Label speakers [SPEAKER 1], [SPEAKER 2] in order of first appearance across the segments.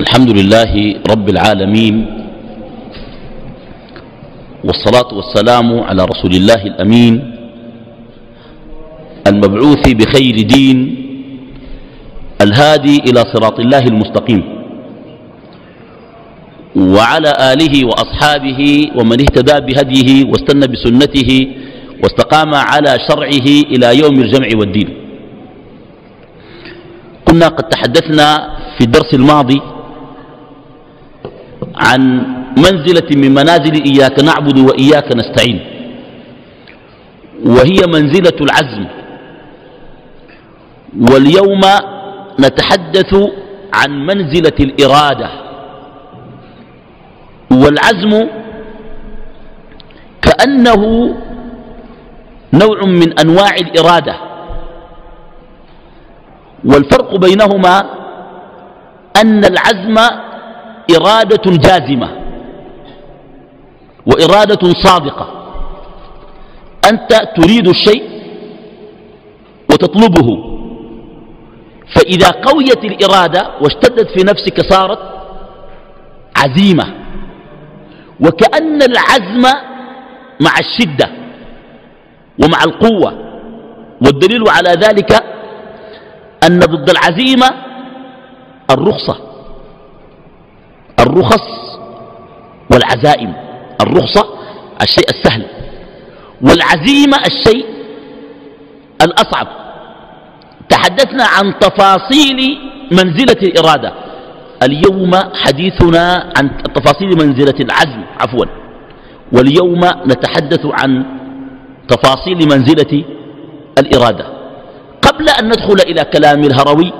[SPEAKER 1] الحمد لله رب العالمين والصلاة والسلام على رسول الله الأمين المبعوث بخير دين الهادي إلى صراط الله المستقيم وعلى آله وأصحابه ومن اهتدى بهديه واستنى بسنته واستقام على شرعه إلى يوم الجمع والدين. كنا قد تحدثنا في الدرس الماضي عن منزلة من منازل إياك نعبد وإياك نستعين. وهي منزلة العزم. واليوم نتحدث عن منزلة الإرادة. والعزم كأنه نوع من أنواع الإرادة. والفرق بينهما أن العزم إرادة جازمة وإرادة صادقة. أنت تريد الشيء وتطلبه. فإذا قويت الإرادة واشتدت في نفسك صارت عزيمة. وكأن العزم مع الشدة ومع القوة. والدليل على ذلك أن ضد العزيمة الرخصة. الرخص والعزائم. الرخصة الشيء السهل والعزيمة الشيء الأصعب. تحدثنا عن تفاصيل منزلة الإرادة. اليوم حديثنا عن تفاصيل منزلة العزم عفوا. واليوم نتحدث عن تفاصيل منزلة الإرادة. قبل أن ندخل إلى كلام الهروي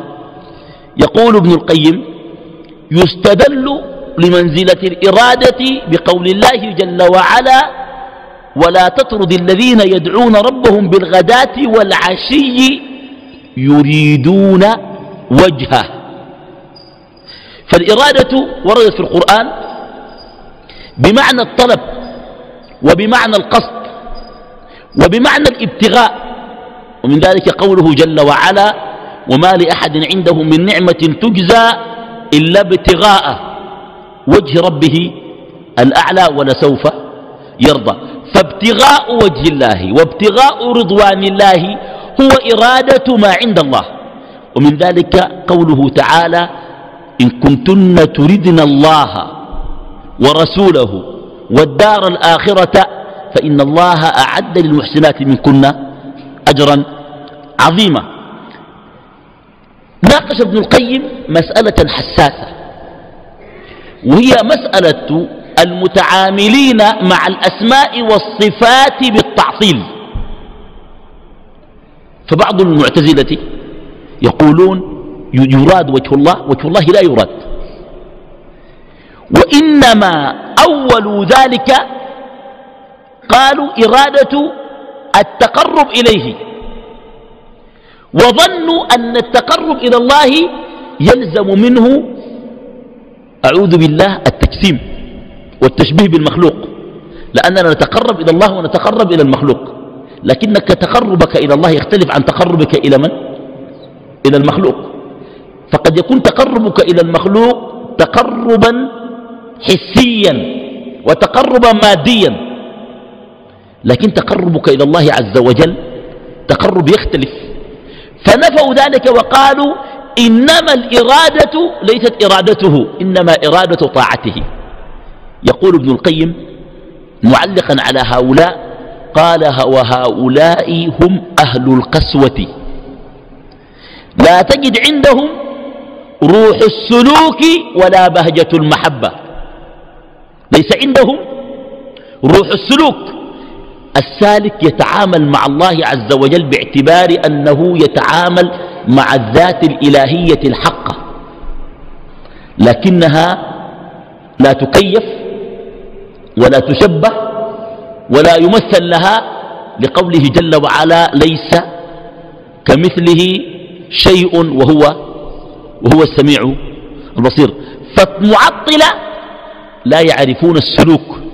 [SPEAKER 1] يقول ابن القيم يستدل لمنزلة الإرادة بقول الله جل وعلا ولا تطرد الذين يدعون ربهم بالغداة والعشي يريدون وجهه. فالإرادة وردت في القرآن بمعنى الطلب وبمعنى القصد وبمعنى الابتغاء ومن ذلك قوله جل وعلا وما لأحد عنده من نعمة تجزى إلا ابتغاء وجه ربه الأعلى ولسوف يرضى. فابتغاء وجه الله وابتغاء رضوان الله هو إرادة ما عند الله. ومن ذلك قوله تعالى إن كنتن تردن الله ورسوله والدار الآخرة فإن الله أعد للمحسنات منكن أجرا عظيما. ناقش ابن القيم مسألة حساسة. وهي مسألة المتعاملين مع الأسماء والصفات بالتعطيل. فبعض المعتزلة يقولون يراد وجه الله وجه الله لا يراد. وإنما أول ذلك قالوا إرادة التقرب إليه. وظنوا أن التقرب إلى الله يلزم منه أعوذ بالله التجسيم والتشبيه بالمخلوق. لأننا نتقرب إلى الله ونتقرب إلى المخلوق. لكنك تقربك إلى الله يختلف عن تقربك إلى من؟ إلى المخلوق. فقد يكون تقربك إلى المخلوق تقربا حسيا وتقربا ماديا. لكن تقربك إلى الله عز وجل تقرب يختلف. فنفوا ذلك وقالوا إنما الإرادة ليست إرادته إنما إرادة طاعته. يقول ابن القيم معلقا على هؤلاء قال وهؤلاء هم أهل القسوة. لا تجد عندهم روح السلوك ولا بهجة المحبة. ليس عندهم روح السلوك. السالك يتعامل مع الله عز وجل باعتبار أنه يتعامل مع الذات الإلهية الحقة. لكنها لا تكيف ولا تشبه ولا يمثل لها لقوله جل وعلا ليس كمثله شيء وهو وهو السميع البصير. فالمعطلة لا يعرفون السلوك.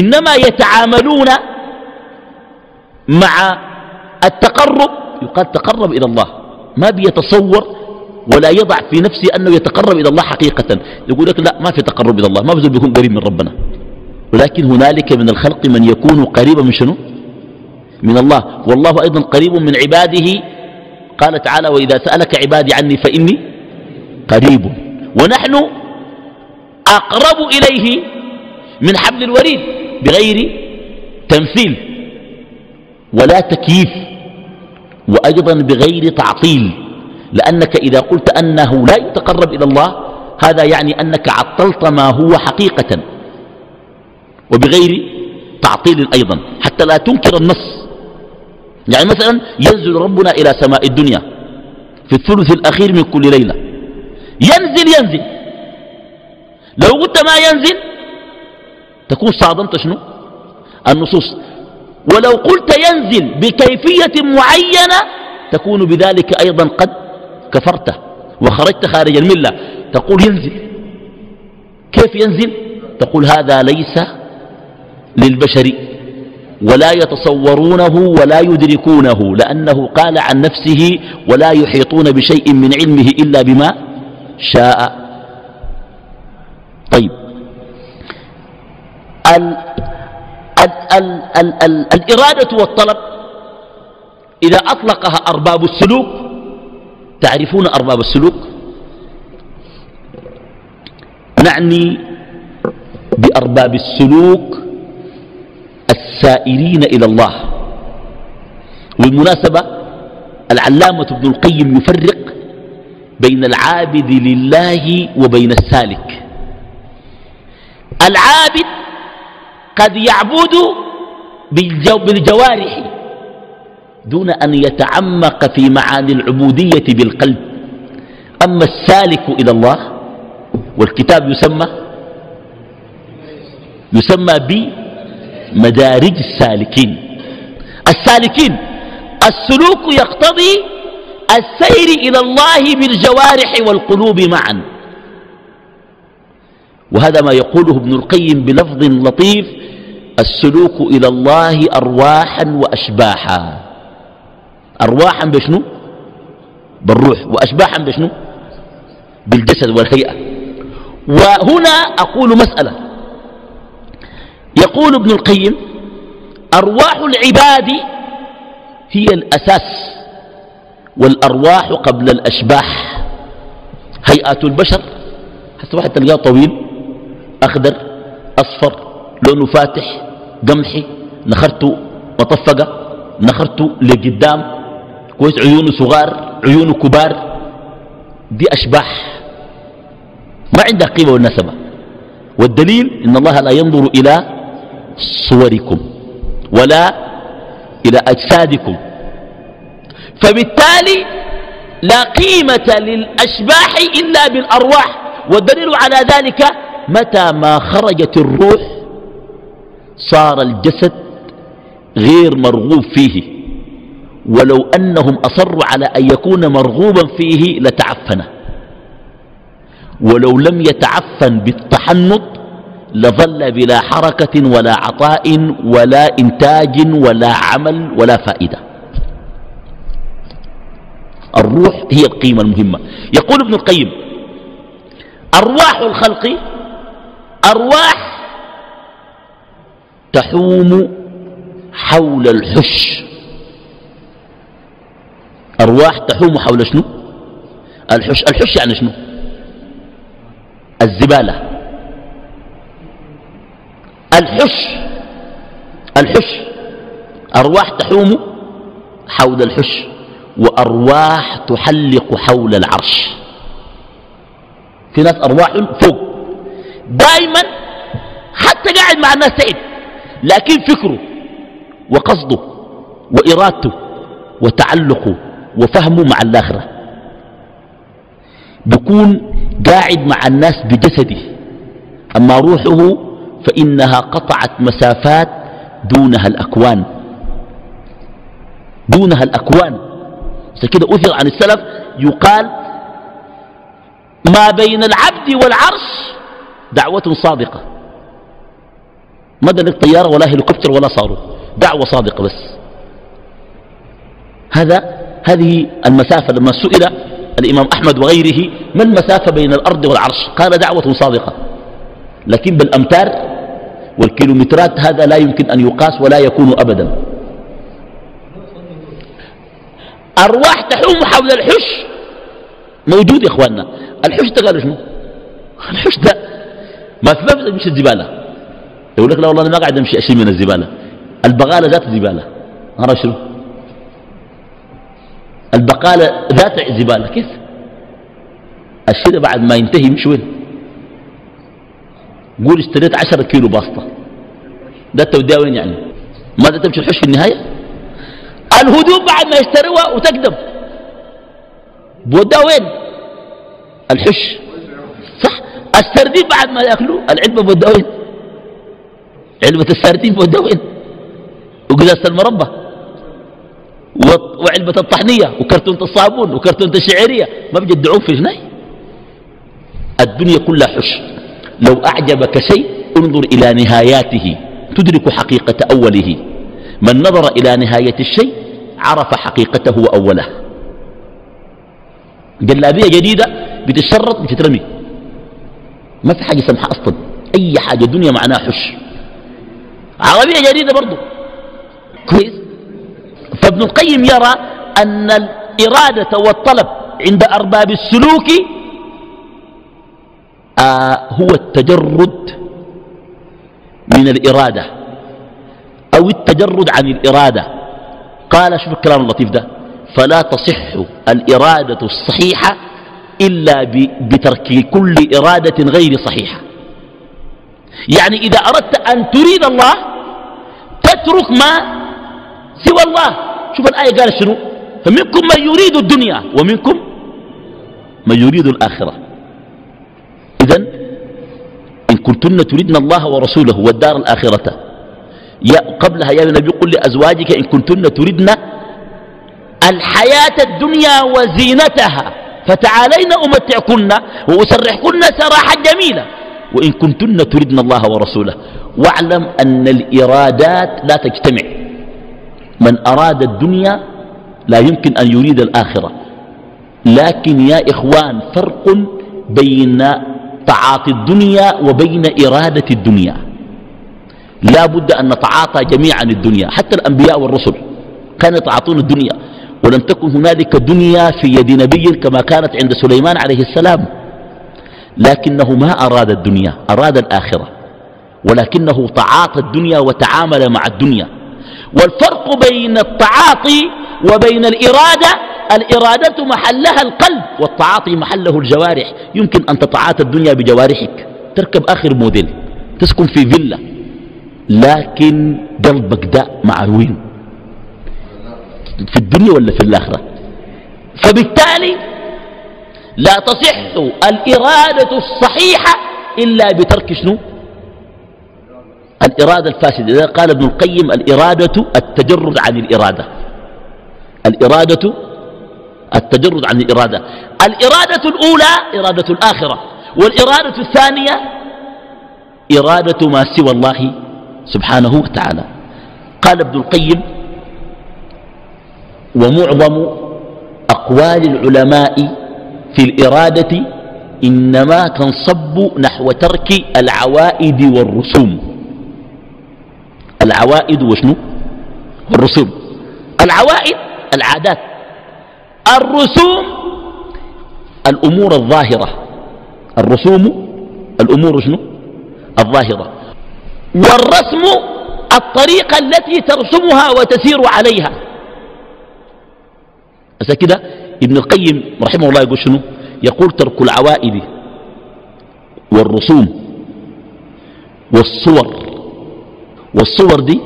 [SPEAKER 1] إنما يتعاملون مع التقرب. يقال تقرب إلى الله. ما بيتصور ولا يضع في نفسه أنه يتقرب إلى الله حقيقة. يقول لك لا ما في تقرب إلى الله. ما بزول بيكون قريب من ربنا. ولكن هنالك من الخلق من يكون قريبا من شنو؟ من الله. والله أيضا قريب من عباده. قال تعالى وإذا سألك عبادي عني فإني قريب. ونحن أقرب إليه من حبل الوريد. بغير تمثيل ولا تكييف وأيضا بغير تعطيل لأنك إذا قلت أنه لا يتقرب إلى الله هذا يعني أنك عطلت ما هو حقيقة وبغير تعطيل أيضا حتى لا تنكر النص. يعني مثلا ينزل ربنا إلى سماء الدنيا في الثلث الأخير من كل ليلة. ينزل ينزل. لو قلت ما ينزل تكون صادمت شنو؟ النصوص. ولو قلت ينزل بكيفية معينة تكون بذلك أيضا قد كفرت وخرجت خارج الملة. تقول ينزل. كيف ينزل؟ تقول هذا ليس للبشر ولا يتصورونه ولا يدركونه لأنه قال عن نفسه ولا يحيطون بشيء من علمه إلا بما شاء طيب ال ال ال ال ال الإرادة والطلب. إذا أطلقها أرباب السلوك تعرفون أرباب السلوك؟ نعني بأرباب السلوك السائرين إلى الله. والمناسبة العلامة ابن القيم يفرق بين العابد لله وبين السالك. العابد قد يعبد بالجوارح دون أن يتعمق في معاني العبودية بالقلب. أما السالك إلى الله والكتاب يسمى يسمى بمدارج السالكين. السالكين السلوك يقتضي السير إلى الله بالجوارح والقلوب معا. وهذا ما يقوله ابن القيم بلفظ لطيف السلوك إلى الله أرواحا وأشباحا. أرواحا بشنو؟ بالروح. وأشباحا بشنو؟ بالجسد والهيئة. وهنا أقول مسألة. يقول ابن القيم أرواح العباد هي الأساس والأرواح قبل الأشباح. هيئات البشر. حتى واحد تلقاه طويل. أخضر أصفر لونه فاتح قمحي نخرته مطفقة نخرته لقدام كويس عيونه صغار عيونه كبار. دي أشباح ما عندها قيمة والنسبة والدليل إن الله لا ينظر إلى صوركم ولا إلى أجسادكم. فبالتالي لا قيمة للأشباح إلا بالأرواح. والدليل على ذلك متى ما خرجت الروح صار الجسد غير مرغوب فيه ولو أنهم أصروا على أن يكون مرغوبا فيه لتعفن. ولو لم يتعفن بالتحنط لظل بلا حركة ولا عطاء ولا إنتاج ولا عمل ولا فائدة. الروح هي القيمة المهمة. يقول ابن القيم أرواح الخلق أرواح تحوم حول الحش. أرواح تحوم حول شنو؟ الحش. الحش يعني شنو؟ الزبالة. الحش. الحش. أرواح تحوم حول الحش وأرواح تحلق حول العرش. في ناس أرواح فوق. دائما حتى قاعد مع الناس سعيد. لكن فكره وقصده وإرادته وتعلقه وفهمه مع الآخرة. بيكون قاعد مع الناس بجسده. أما روحه فإنها قطعت مسافات دونها الأكوان. دونها الأكوان. كده أثر عن السلف يقال ما بين العبد والعرش دعوة صادقة. ما دنك طيارة ولا هليكوبتر ولا صاروخ دعوة صادقة بس. هذا هذه المسافة لما سئل الإمام أحمد وغيره ما المسافة بين الأرض والعرش؟ قال دعوة صادقة. لكن بالأمتار والكيلومترات هذا لا يمكن أن يقاس ولا يكون أبدا. أرواح تحوم حول الحش موجود يا إخواننا. الحش ده قالوا شنو؟ الحش ده ما يمشي الزبالة. يقول لك لا والله أنا ما قاعد أمشي أشيل من الزبالة. البغالة ذات الزبالة أنا شنو؟ البقالة ذات زبالة. كيف؟ الشيء بعد ما ينتهي مش وين؟ قول اشتريت عشرة كيلو باسطة ده التوديع وين يعني؟ ماذا تمشي الحش في النهاية؟ الهدوم بعد ما يشتروها وتقدم. بودها وين؟ الحش السردين بعد ما ياكلوا العلبة بودها وين علبة السردين بودها وين وقزازة المربى وعلبة الطحنية. وكرتونة الصابون. وكرتونة الشعيرية ما بيجدعون في جناي. الدنيا كلها حش. لو أعجبك شيء انظر إلى نهاياته. تدرك حقيقة أوله. من نظر إلى نهاية الشيء عرف حقيقته وأوله جلابية جديدة بتشرط بتترمي. ما في حاجة سمحة أصلا. أي حاجة دنيا معناها حش. عربية جديدة برضو. كويس؟ فابن القيم يرى أن الإرادة والطلب عند أرباب السلوك آه هو التجرد من الإرادة أو التجرد عن الإرادة. قال شوف الكلام اللطيف ده. فلا تصح الإرادة الصحيحة إلا بترك كل إرادة غير صحيحة. يعني إذا أردت أن تريد الله تترك ما سوى الله. شوف الآية قال شنو؟ فمنكم من يريد الدنيا ومنكم من يريد الآخرة. إذا إن كنتن تريدن الله ورسوله والدار الآخرة يا قبلها يا النبي قل لأزواجك إن كنتن تريدن الحياة الدنيا وزينتها. فتعالين أمتعكن وأسرحكن سراحا جميلا. وإن كنتن تريدن الله ورسوله واعلم أن الإرادات لا تجتمع. من أراد الدنيا لا يمكن أن يريد الآخرة. لكن يا إخوان فرق بين تعاطي الدنيا وبين إرادة الدنيا. لا بد أن نتعاطى جميعا الدنيا حتى الأنبياء والرسل كانوا يتعاطون الدنيا. ولم تكن هنالك دنيا في يد نبي كما كانت عند سليمان عليه السلام. لكنه ما أراد الدنيا أراد الآخرة. ولكنه تعاطى الدنيا وتعامل مع الدنيا. والفرق بين التعاطي وبين الإرادة الإرادة محلها القلب والتعاطي محله الجوارح. يمكن أن تتعاطى الدنيا بجوارحك. تركب آخر موديل تسكن في فيلا. لكن قلبك ده مع وين في الدنيا ولا في الآخرة. فبالتالي لا تصح الإرادة الصحيحة إلا بترك شنو؟ الإرادة الفاسدة. إذا قال ابن القيم الإرادة التجرد عن الإرادة. الإرادة التجرد عن الإرادة. الإرادة الأولى إرادة الآخرة والإرادة الثانية إرادة ما سوى الله سبحانه وتعالى. قال ابن القيم ومعظم أقوال العلماء في الإرادة إنما تنصب نحو ترك العوائد والرسوم. العوائد وشنو؟ والرسوم. العوائد العادات. الرسوم الأمور الظاهرة. الرسوم الأمور شنو؟ الظاهرة. والرسم الطريقة التي ترسمها وتسير عليها. بس كده ابن القيم رحمه الله يقول شنو؟ يقول ترك العوائد والرسوم والصور. والصور دي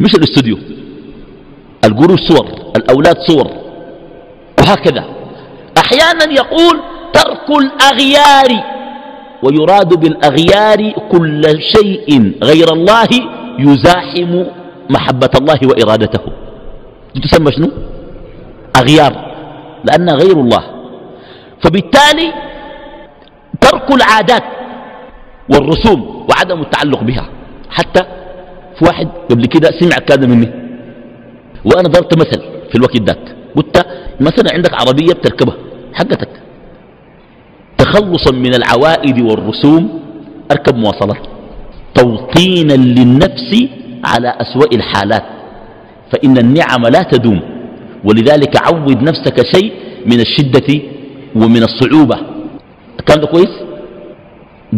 [SPEAKER 1] مش الاستوديو. القروش صور الأولاد صور. وهكذا. أحيانا يقول ترك الأغيار ويراد بالأغيار كل شيء غير الله يزاحم محبة الله وإرادته. تسمى شنو؟ أغيار لأنها غير الله. فبالتالي ترك العادات والرسوم وعدم التعلق بها. حتى في واحد قبل كده سمع كذا مني وأنا ضربت مثل في الوقت ذاك قلت مثلا عندك عربية بتركبها حقتك. تخلصا من العوائد والرسوم أركب مواصلات. توطينا للنفس على أسوأ الحالات. فإن النعم لا تدوم. ولذلك عود نفسك شيء من الشدة ومن الصعوبة. كان ده كويس؟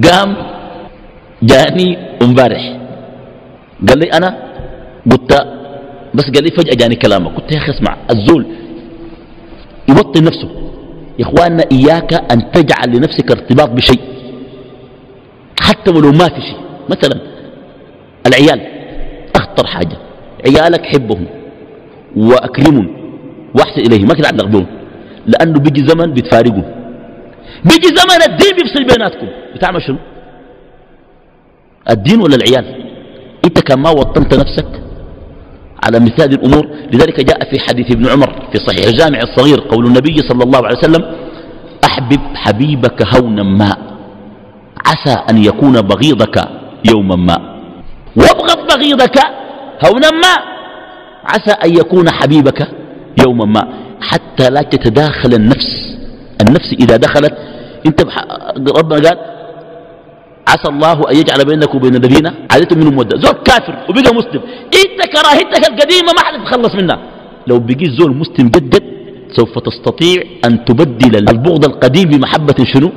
[SPEAKER 1] قام جاني امبارح. قال لي أنا؟ قلت بس قال لي فجأة جاني كلامك قلت يا أخي اسمع الزول يوطن نفسه. يا إخواننا إياك أن تجعل لنفسك ارتباط بشيء. حتى ولو ما في شيء. مثلا العيال أخطر حاجة. عيالك حبهم وأكرمهم. واحسن إليهم ما تتعلق بهم لأنه بيجي زمن بتفارقهم بيجي زمن الدين بيفصل بيناتكم. بتعمل شنو؟ الدين ولا العيال؟ إنت كان ما وطنت نفسك على مثال الأمور. لذلك جاء في حديث ابن عمر في صحيح الجامع الصغير قول النبي صلى الله عليه وسلم أحبب حبيبك هونا ما. عسى أن يكون بغيضك يوما ما. وابغض بغيضك هونا ما. عسى أن يكون حبيبك يوما ما حتى لا تتداخل النفس. النفس إذا دخلت إنت ربنا قال عسى الله أن يجعل بينك وبين الذين عادتهم منهم مودة زول كافر وبقى مسلم. إنت كراهتك القديمة ما حد تتخلص منها. لو بقيت زول مسلم جدد سوف تستطيع أن تبدل البغض القديم بمحبة شنو؟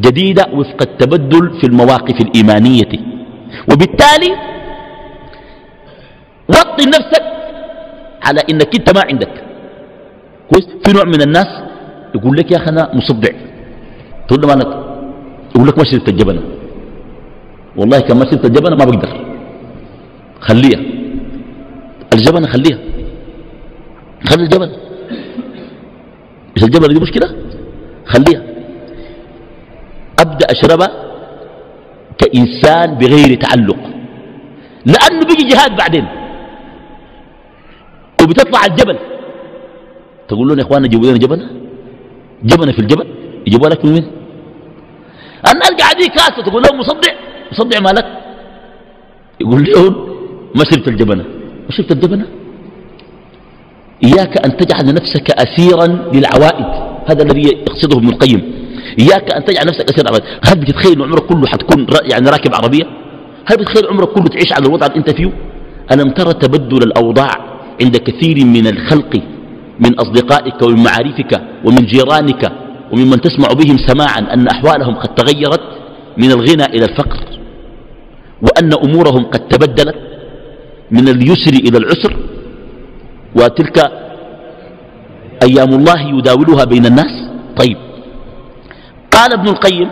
[SPEAKER 1] جديدة وفق التبدل في المواقف الإيمانية. وبالتالي وطي نفسك على إنك إنت ما عندك. كويس؟ في نوع من الناس يقول لك يا أخي أنا مصدع. تقول له مالك؟ يقول لك ما شربت الجبنة. والله كان ما شربت الجبنة ما بقدر. خليها. الجبنة خليها. خلي الجبنة. مش الجبنة دي مشكلة؟ خليها. أبدأ أشربها كإنسان بغير تعلق. لأنه بيجي جهاد بعدين. وبتطلع الجبل. تقول لهم يا اخوانا جيبوا لنا جبنه جبنه في الجبل. يجيبوا لك من وين؟ الناس قاعدين كاسة تقول لهم مصدع. مصدع مالك؟ يقول لهم ما شربت الجبنه ما شربت الجبنه إياك أن تجعل نفسك أسيرا للعوائد. هذا الذي يقصده ابن القيم. إياك أن تجعل نفسك أسيرا للعوائد. هل بتتخيل عمرك كله حتكون يعني راكب عربية؟ هل بتتخيل عمرك كله تعيش على الوضع اللي أنت فيه؟ ألم ترى تبدل الأوضاع عند كثير من الخلق من أصدقائك ومن معارفك ومن جيرانك وممن تسمع بهم سماعا أن أحوالهم قد تغيرت من الغنى إلى الفقر وأن أمورهم قد تبدلت من اليسر إلى العسر. وتلك أيام الله يداولها بين الناس. طيب. قال ابن القيم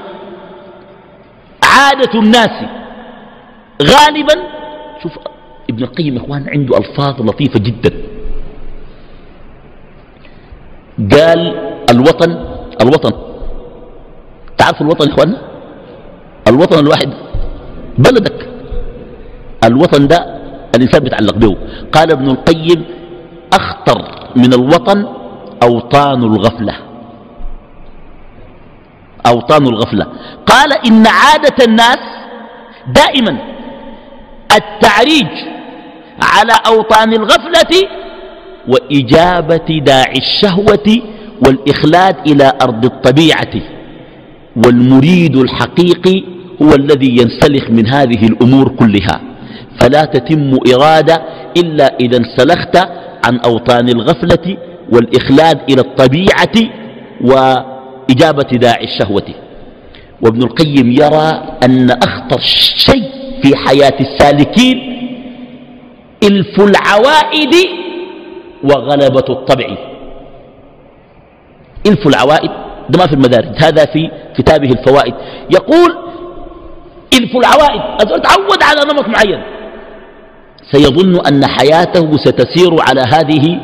[SPEAKER 1] عادة الناس غالبا شوف ابن القيم إخوان عنده ألفاظ لطيفة جدا. قال الوطن الوطن. تعرف الوطن يا اخوانا الوطن الواحد بلدك. الوطن ده الإنسان بيتعلق به. قال ابن القيم أخطر من الوطن أوطان الغفلة. أوطان الغفلة. قال إن عادة الناس دائما التعريج على أوطان الغفلة وإجابة داعي الشهوة والإخلاد إلى أرض الطبيعة. والمريد الحقيقي هو الذي ينسلخ من هذه الأمور كلها. فلا تتم إرادة إلا إذا انسلخت عن أوطان الغفلة والإخلاد إلى الطبيعة وإجابة داعي الشهوة. وابن القيم يرى أن أخطر شيء في حياة السالكين إلف العوائد وغلبة الطبع. إلف العوائد ده ما في المدارج هذا في كتابه الفوائد. يقول إلف العوائد أزول تعود على نمط معين. سيظن أن حياته ستسير على هذه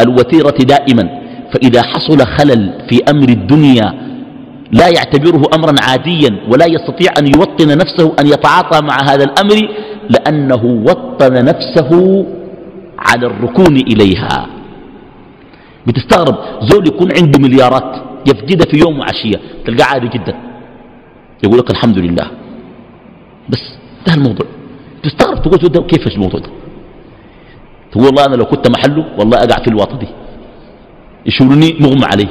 [SPEAKER 1] الوتيرة دائما. فإذا حصل خلل في أمر الدنيا لا يعتبره أمرا عاديا ولا يستطيع أن يوطن نفسه أن يتعاطى مع هذا الأمر لأنه وطن نفسه على الركون إليها. بتستغرب زول يكون عنده مليارات يفقدها في يوم وعشية تلقى عادي جدا. يقول لك الحمد لله. بس ده الموضوع. تستغرب تقول ده كيف الموضوع ده؟ تقول والله أنا لو كنت محله والله أقع في الواطة دي. يشورني مغمى عليه.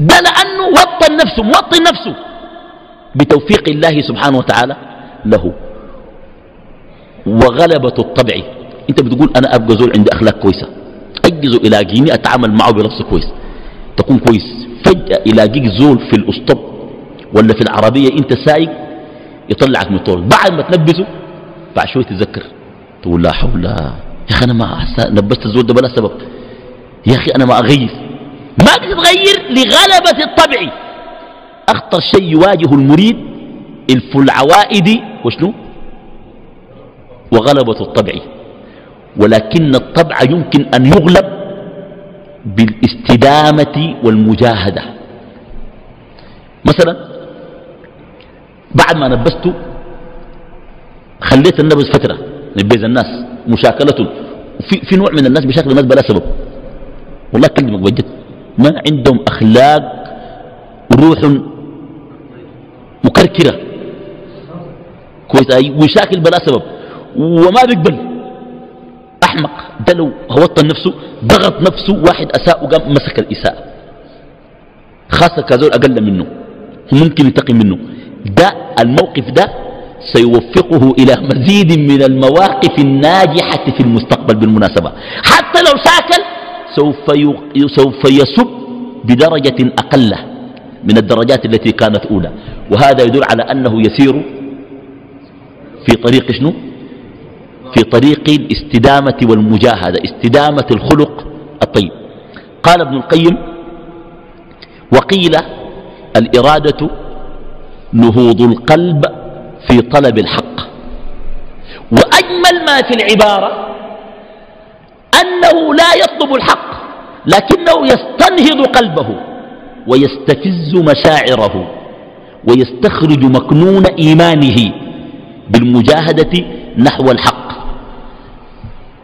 [SPEAKER 1] ده لأنه وطن نفسه موطن نفسه. بتوفيق الله سبحانه وتعالى له. وغلبة الطبع. انت بتقول أنا أبقى زول عندي أخلاق كويسة. اجزه يلاقيني أتعامل معه بلفظ كويس. تكون كويس. فجأة يلاقيك زول في الأسطب ولا في العربية انت سايق يطلعك من الطول بعد ما تلبسه بعد شوي تتذكر تقول لا حول يا أخي أنا ما لبست الزول ده بلا سبب. يا أخي أنا ما أغير. ما بتتغير لغلبة الطبع. أخطر شيء يواجه المريد الف العوائد وشنو؟ وغلبة الطبع. ولكن الطبع يمكن أن يغلب بالاستدامة والمجاهدة. مثلا بعد ما نبسته خليت النبز فترة نبيز الناس مشاكلة في, في نوع من الناس بشكل الناس بلا سبب. والله كلمك بجد ما عندهم أخلاق روح مكركرة. كويس وشاكل بلا سبب. وما بيقبل. أحمق. ده لو هوطن نفسه ضغط نفسه واحد أساء وقام مسك الإساءة. خاصة كذول أقل منه. ممكن ينتقم منه. ده الموقف ده سيوفقه إلى مزيد من المواقف الناجحة في المستقبل بالمناسبة. حتى لو ساكل سوف, سوف يسب بدرجة أقل من الدرجات التي كانت أولى. وهذا يدل على أنه يسير في طريق شنو؟ في طريق الاستدامة والمجاهدة استدامة الخلق الطيب. قال ابن القيم وقيل الإرادة نهوض القلب في طلب الحق. وأجمل ما في العبارة أنه لا يطلب الحق لكنه يستنهض قلبه ويستفز مشاعره ويستخرج مكنون إيمانه. بالمجاهدة نحو الحق.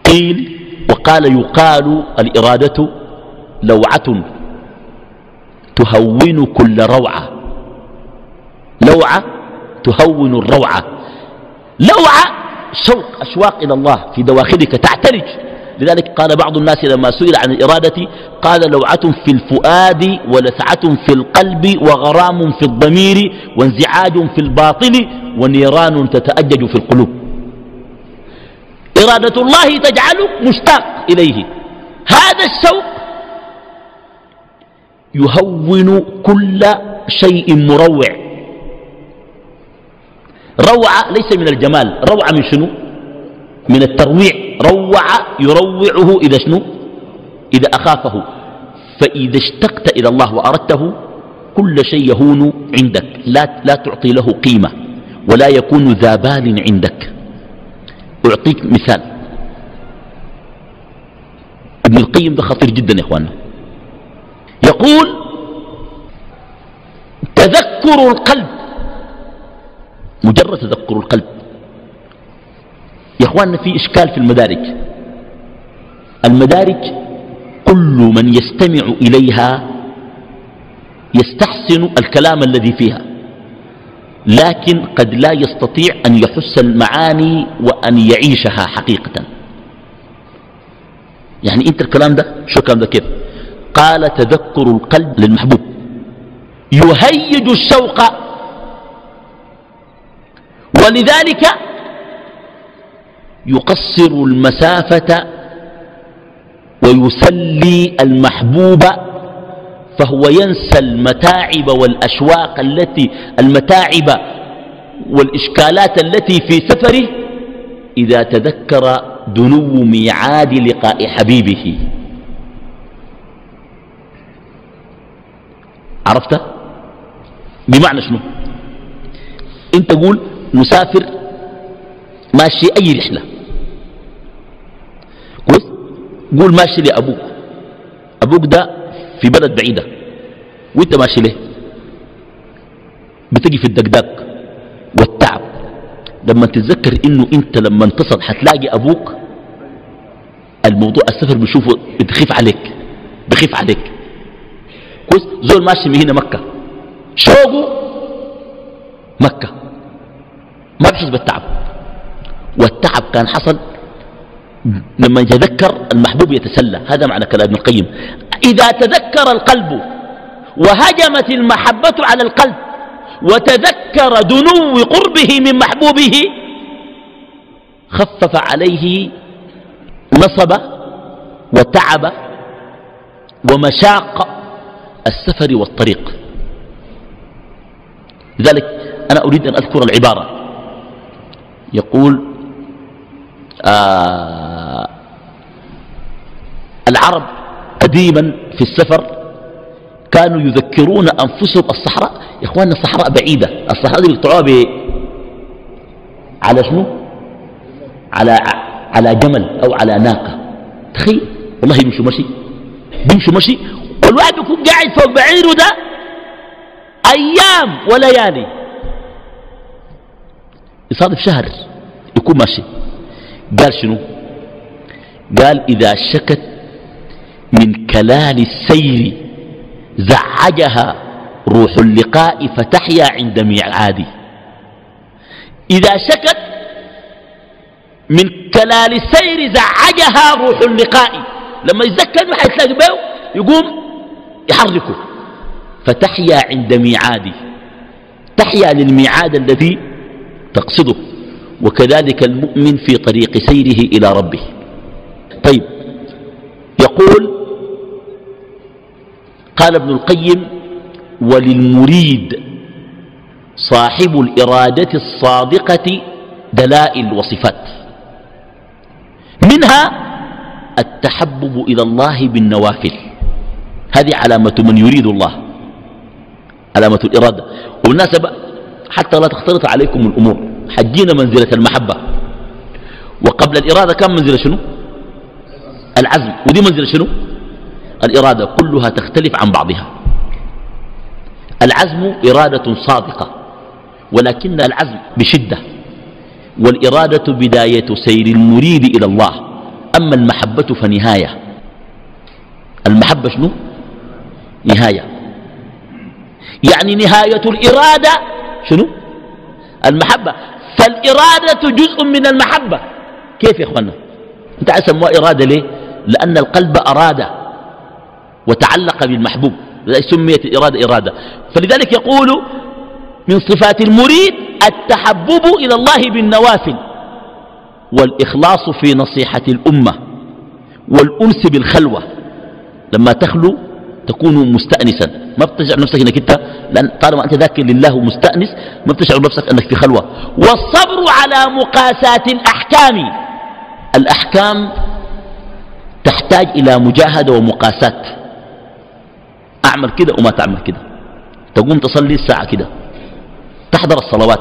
[SPEAKER 1] قيل وقال يقال الإرادة لوعة تهون كل روعة. لوعة تهون الروعة. لوعة شوق أشواق إلى الله في دواخلك تعترج لذلك قال بعض الناس لما سئل عن الإرادة قال لوعة في الفؤاد ولسعة في القلب وغرام في الضمير وانزعاج في الباطل ونيران تتأجج في القلوب. إرادة الله تجعلك مشتاق إليه. هذا الشوق يهون كل شيء مروع. روعة ليس من الجمال روعة من شنو؟ من الترويع. روع يروعه إذا شنو؟ إذا أخافه. فإذا اشتقت إلى الله وأردته كل شيء يهون عندك. لا, لا تعطي له قيمة. ولا يكون ذا بال عندك. أعطيك مثال. ابن القيم ده خطير جدا يا إخوانا يقول تذكر القلب. مجرد تذكر القلب. يا إخواننا في إشكال في المدارج المدارج كل من يستمع إليها يستحسن الكلام الذي فيها. لكن قد لا يستطيع أن يحس المعاني وأن يعيشها حقيقة. يعني أنت الكلام ده شو الكلام ده كيف؟ قال تذكر القلب للمحبوب. يهيج الشوق. ولذلك يقصر المسافة ويسلي المحبوب فهو ينسى المتاعب والأشواق التي المتاعب والإشكالات التي في سفره إذا تذكر دنو ميعاد لقاء حبيبه. عرفت؟ بمعنى شنو؟ انت قول مسافر ماشي أي رحلة. قول ماشي لأبوك. أبوك ده في بلد بعيدة. وانت ماشي ليه؟ بتجي في الدقداق والتعب. لما تتذكر إنه أنت لما انتصل حتلاقي أبوك الموضوع السفر بيشوفه بتخيف عليك بخيف عليك. كويس؟ زول ماشي من هنا مكة. شوقه مكة. ما بحس بالتعب. والتعب كان حصل لما يتذكر المحبوب يتسلى. هذا معنى كلام ابن القيم. إذا تذكر القلب وهجمت المحبة على القلب وتذكر دنو قربه من محبوبه خفف عليه نصب وتعب ومشاق السفر والطريق. لذلك أنا أريد أن أذكر العبارة. يقول آه قديما في السفر كانوا يذكرون أنفسهم الصحراء. يا إخواننا الصحراء بعيدة. الصحراء دي بيقطعوها على شنو؟ على على جمل أو على ناقة. تخيل. والله يمشوا مشي بيمشوا مشي والواحد يكون قاعد فوق بعيره ده أيام وليالي. يصادف شهر يكون ماشي. قال شنو؟ قال إذا شكت من كلال السير زعجها روح اللقاء فتحيا عند ميعادي إذا شكت من كلال السير زعجها روح اللقاء. لما يتذكر ما حيتلاقي به يقوم يحركه. فتحيا عند ميعادي تحيا للميعاد الذي تقصده. وكذلك المؤمن في طريق سيره إلى ربه. طيب يقول قال ابن القيم وللمريد صاحب الإرادة الصادقة دلائل وصفات منها التحبب إلى الله بالنوافل. هذه علامة من يريد الله علامة الإرادة. والمناسبة حتى لا تختلط عليكم الأمور حجينا منزلة المحبة. وقبل الإرادة كم منزلة شنو؟ العزم. ودي منزلة شنو؟ الإرادة كلها تختلف عن بعضها. العزم إرادة صادقة ولكن العزم بشدة. والإرادة بداية سير المريد إلى الله. أما المحبة فنهاية. المحبة شنو؟ نهاية. يعني نهاية الإرادة شنو؟ المحبة. فالإرادة جزء من المحبة. كيف يا أخوانا أنت عايز سموها إرادة ليه؟ لأن القلب أراد وتعلق بالمحبوب سميت الإرادة إرادة. فلذلك يقول من صفات المريد التحبب إلى الله بالنوافل والإخلاص في نصيحة الأمة والأنس بالخلوة. لما تخلو تكون مستأنسا. ما بتجعل نفسك إنك أنت لأن طالما أنت ذاكر لله ومستأنس ما بتشعر نفسك أنك في خلوة. والصبر على مقاسات الأحكام. الأحكام تحتاج إلى مجاهدة ومقاسات أعمل كده وما تعمل كده. تقوم تصلي الساعة كده. تحضر الصلوات.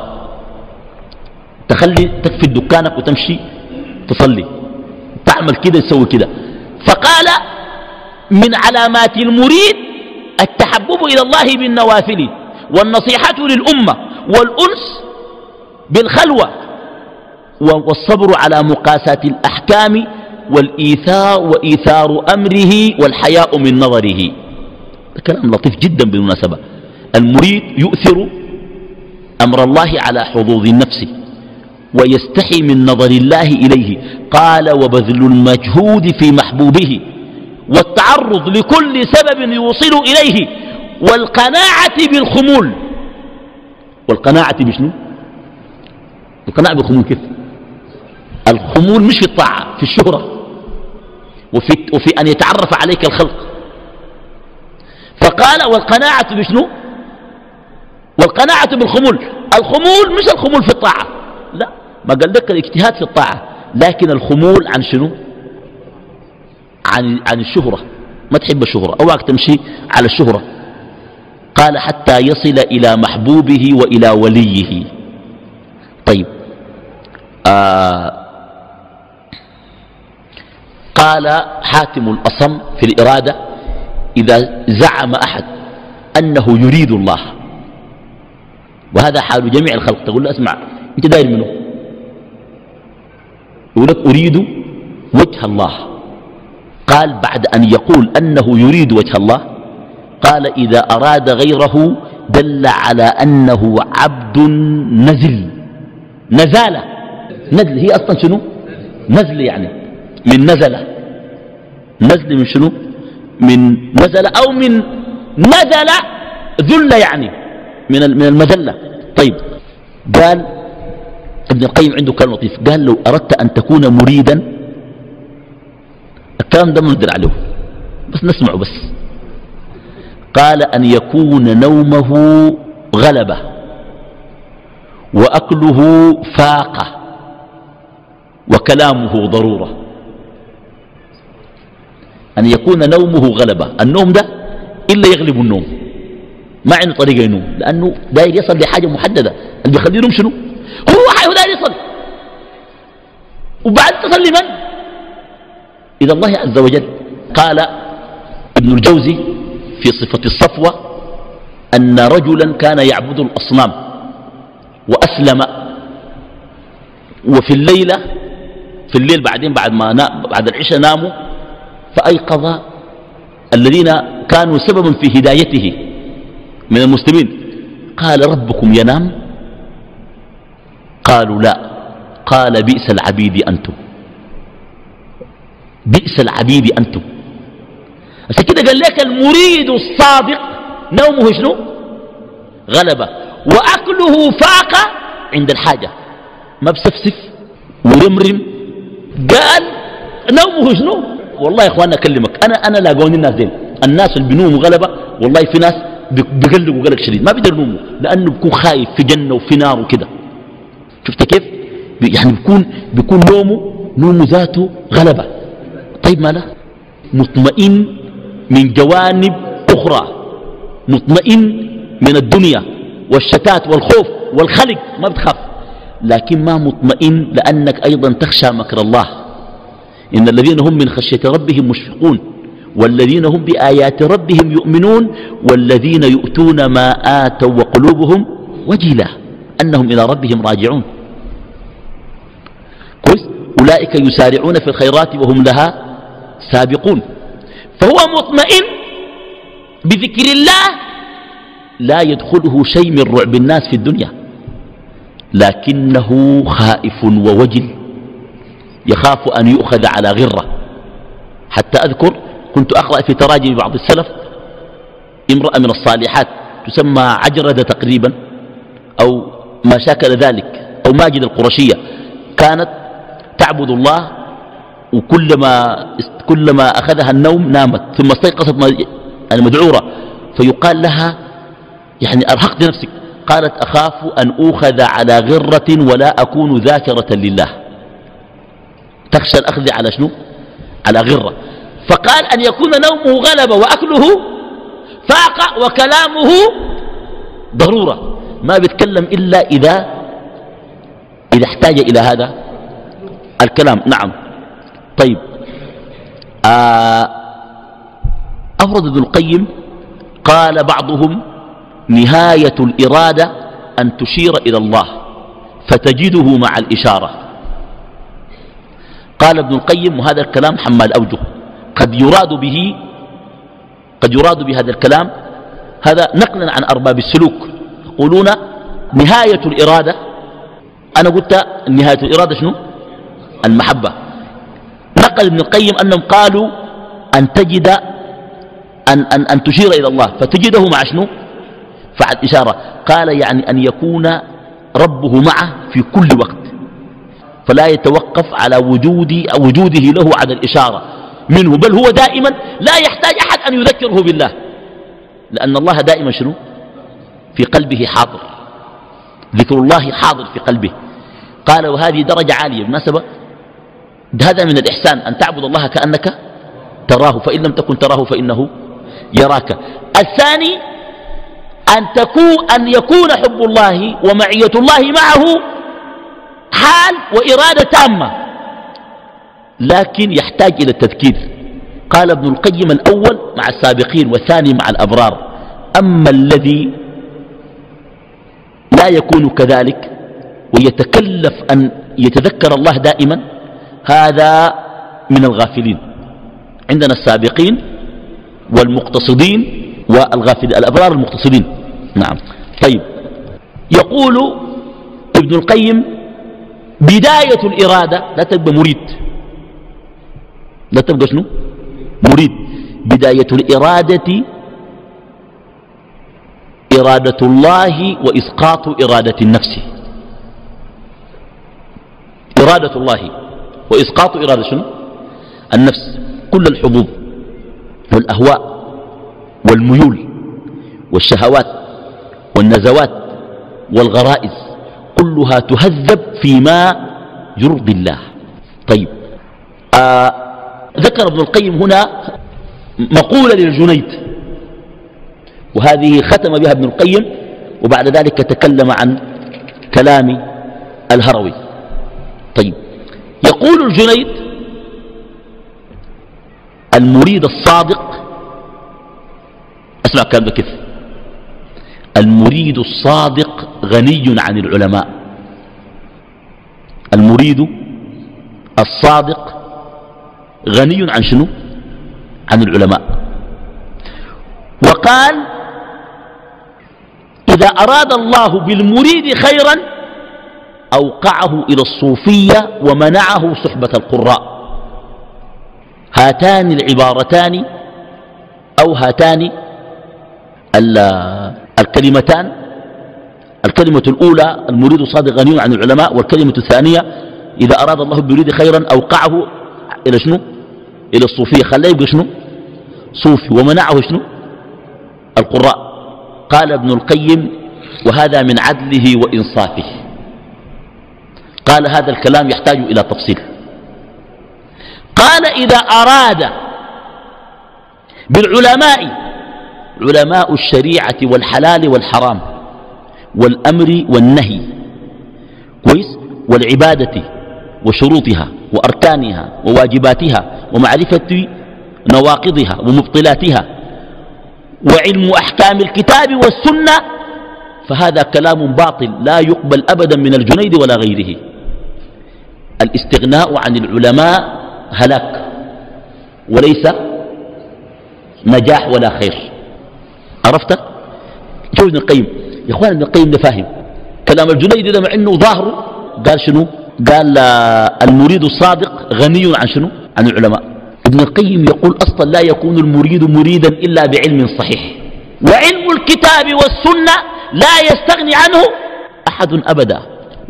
[SPEAKER 1] تخلي تكفي دكانك وتمشي تصلي. تعمل كده تسوي كده. فقال من علامات المريد التحبب إلى الله بالنوافل والنصيحة للأمة والأنس بالخلوة والصبر على مقاسات الأحكام والإيثار وإيثار أمره والحياء من نظره. كلام لطيف جدا بالمناسبة. المريد يؤثر أمر الله على حظوظ النفس ويستحي من نظر الله إليه. قال وبذل المجهود في محبوبه والتعرض لكل سبب يوصل إليه. والقناعة بالخمول. والقناعة بشنو؟ القناعة بالخمول كيف؟ الخمول مش في الطاعة في الشهرة. وفي, وفي أن يتعرف عليك الخلق. فقال والقناعة بشنو؟ والقناعة بالخمول. الخمول مش الخمول في الطاعة. لا ما قال لك الاجتهاد في الطاعة. لكن الخمول عن شنو؟ عن, عن الشهرة. ما تحب الشهرة. أواك تمشي على الشهرة. قال حتى يصل إلى محبوبه وإلى وليه. طيب. آه. قال حاتم الأصم في الإرادة إذا زعم أحد أنه يريد الله. وهذا حال جميع الخلق. تقول له اسمع أنت داير منه. يقول لك أريد وجه الله. قال بعد أن يقول أنه يريد وجه الله قال إذا أراد غيره دل على أنه عبد نزل. نزالة نزل. هي أصلا شنو؟ نزل يعني. من نزل. نزل من شنو؟ من نزل أو من نزل ذل يعني من من المذلة. طيب قال ابن القيم عنده كلام لطيف. قال لو أردت أن تكون مريدا الكلام ده منزل عليه. بس نسمعه بس. قال أن يكون نومه غلبة وأكله فاقة وكلامه ضرورة. أن يكون نومه غلبة. النوم ده إلا يغلب النوم. ما عنده طريقة ينوم. لأنه داير يصل لحاجة محددة. اللي بيخليه ينوم شنو؟ هو حيو داير يصل. وبعد تصل لمن إلى الله عز وجل. قال ابن الجوزي في صفة الصفوة أن رجلا كان يعبد الأصنام وأسلم وفي الليلة في الليل بعدين بعد ما نا بعد العشاء ناموا فأيقظ الذين كانوا سببا في هدايته من المسلمين. قال ربكم ينام؟ قالوا لا. قال بئس العبيد أنتم. بئس العبيد أنتم. عشان كده قال لك المريد الصادق نومه شنو؟ غلبة. وأكله فاق عند الحاجة. ما بسفسف ورمرم. قال نومه شنو؟ والله يا إخواننا أكلمك. أنا أنا لاقوني الناس دين الناس اللي بينوموا غلبة والله في ناس بيقلقوا قلق شديد. ما بيقدر ينوموا لأنه بيكون خايف في جنة وفي نار وكده. شفت كيف؟ يعني بيكون بيكون نومه نومه ذاته غلبة. طيب ما لا مطمئن من جوانب أخرى. مطمئن من الدنيا والشتات والخوف والخلق ما بتخاف. لكن ما مطمئن لأنك أيضا تخشى مكر الله. إن الذين هم من خشية ربهم مشفقون والذين هم بآيات ربهم يؤمنون والذين يؤتون ما آتوا وقلوبهم وجلة أنهم إلى ربهم راجعون. كويس؟ أولئك يسارعون في الخيرات وهم لها سابقون. فهو مطمئن بذكر الله لا يدخله شيء من رعب الناس في الدنيا لكنه خائف ووجل. يخاف أن يؤخذ على غرة. حتى أذكر كنت أقرأ في تراجم بعض السلف امرأة من الصالحات تسمى عجردة تقريبا أو ما شاكل ذلك أو ماجد القرشية. كانت تعبد الله وكلما كلما أخذها النوم نامت ثم استيقظت المدعورة فيقال لها يعني أرهقت نفسك. قالت أخاف أن أوخذ على غرة ولا أكون ذاكرة لله. تخشى الأخذ على شنو؟ على غرة. فقال أن يكون نومه غلبة وأكله فاق وكلامه ضرورة. ما بيتكلم إلا إذا إذا احتاج إلى هذا الكلام. نعم. طيب. آه أفرد ابن القيم قال بعضهم نهاية الإرادة أن تشير إلى الله فتجده مع الإشارة. قال ابن القيم وهذا الكلام حمال أوجه. قد يراد به قد يراد بهذا الكلام. هذا نقلا عن أرباب السلوك. يقولون نهاية الإرادة أنا قلت نهاية الإرادة شنو؟ المحبة. نقل ابن القيم أنهم قالوا أن تجد أن, أن, أن تشير إلى الله فتجده مع شنو؟ فعل إشارة. قال يعني أن يكون ربه معه في كل وقت. فلا يتوقف على وجود وجوده له على الإشارة منه بل هو دائما لا يحتاج أحد أن يذكره بالله. لأن الله دائما شنو؟ في قلبه حاضر. ذكر الله حاضر في قلبه. قال وهذه درجة عالية. بالمناسبة هذا من الإحسان أن تعبد الله كأنك تراه فإن لم تكن تراه فإنه يراك. الثاني أن, تكون أن يكون حب الله ومعية الله معه حال وإرادة تامة. لكن يحتاج إلى التذكير. قال ابن القيم الأول مع السابقين والثاني مع الأبرار. أما الذي لا يكون كذلك ويتكلف أن يتذكر الله دائما هذا من الغافلين. عندنا السابقين والمقتصدين والغافلين الأبرار المقتصدين. نعم. طيب. يقول ابن القيم بداية الإرادة لا تبقى مريد. لا تبقى شنو؟ مريد. بداية الإرادة إرادة الله وإسقاط إرادة النفس. إرادة الله وإسقاط إرادة شنو؟ النفس. كل الحظوظ والأهواء والميول والشهوات والنزوات والغرائز كلها تهذب فيما يرضي الله طيب. آه ذكر ابن القيم هنا مقولة للجنيد. وهذه ختم بها ابن القيم وبعد ذلك تكلم عن كلام الهروي. طيب. يقول الجنيد المريد الصادق أسمع كلام كيف؟ المريد الصادق غني عن العلماء. المريد الصادق غني عن شنو؟ عن العلماء. وقال إذا أراد الله بالمريد خيرا أوقعه إلى الصوفية ومنعه صحبة القراء. هاتان العبارتان أو هاتان الكلمتان الكلمة الأولى المريد الصادق غني عن العلماء والكلمة الثانية إذا أراد الله بالمريد خيرا أوقعه إلى شنو؟ إلى الصوفية. خلاه يبقى شنو؟ صوفي. ومنعه شنو؟ القراء. قال ابن القيم وهذا من عدله وإنصافه. قال هذا الكلام يحتاج إلى تفصيل. قال إذا أراد بالعلماء علماء الشريعة والحلال والحرام والأمر والنهي كويس؟ والعبادة وشروطها وأركانها وواجباتها ومعرفة نواقضها ومبطلاتها وعلم أحكام الكتاب والسنة فهذا كلام باطل لا يقبل أبدا من الجنيد ولا غيره. الاستغناء عن العلماء هلاك وليس نجاح ولا خير. عرفت؟ شوف ابن القيم. يا إخوان ابن القيم ده فاهم. كلام الجنيد ده مع إنه ظاهره قال شنو؟ قال المريد الصادق غني عن شنو؟ عن العلماء. ابن القيم يقول أصلا لا يكون المريد مريدا إلا بعلم صحيح. وعلم الكتاب والسنة لا يستغني عنه أحد ابدا.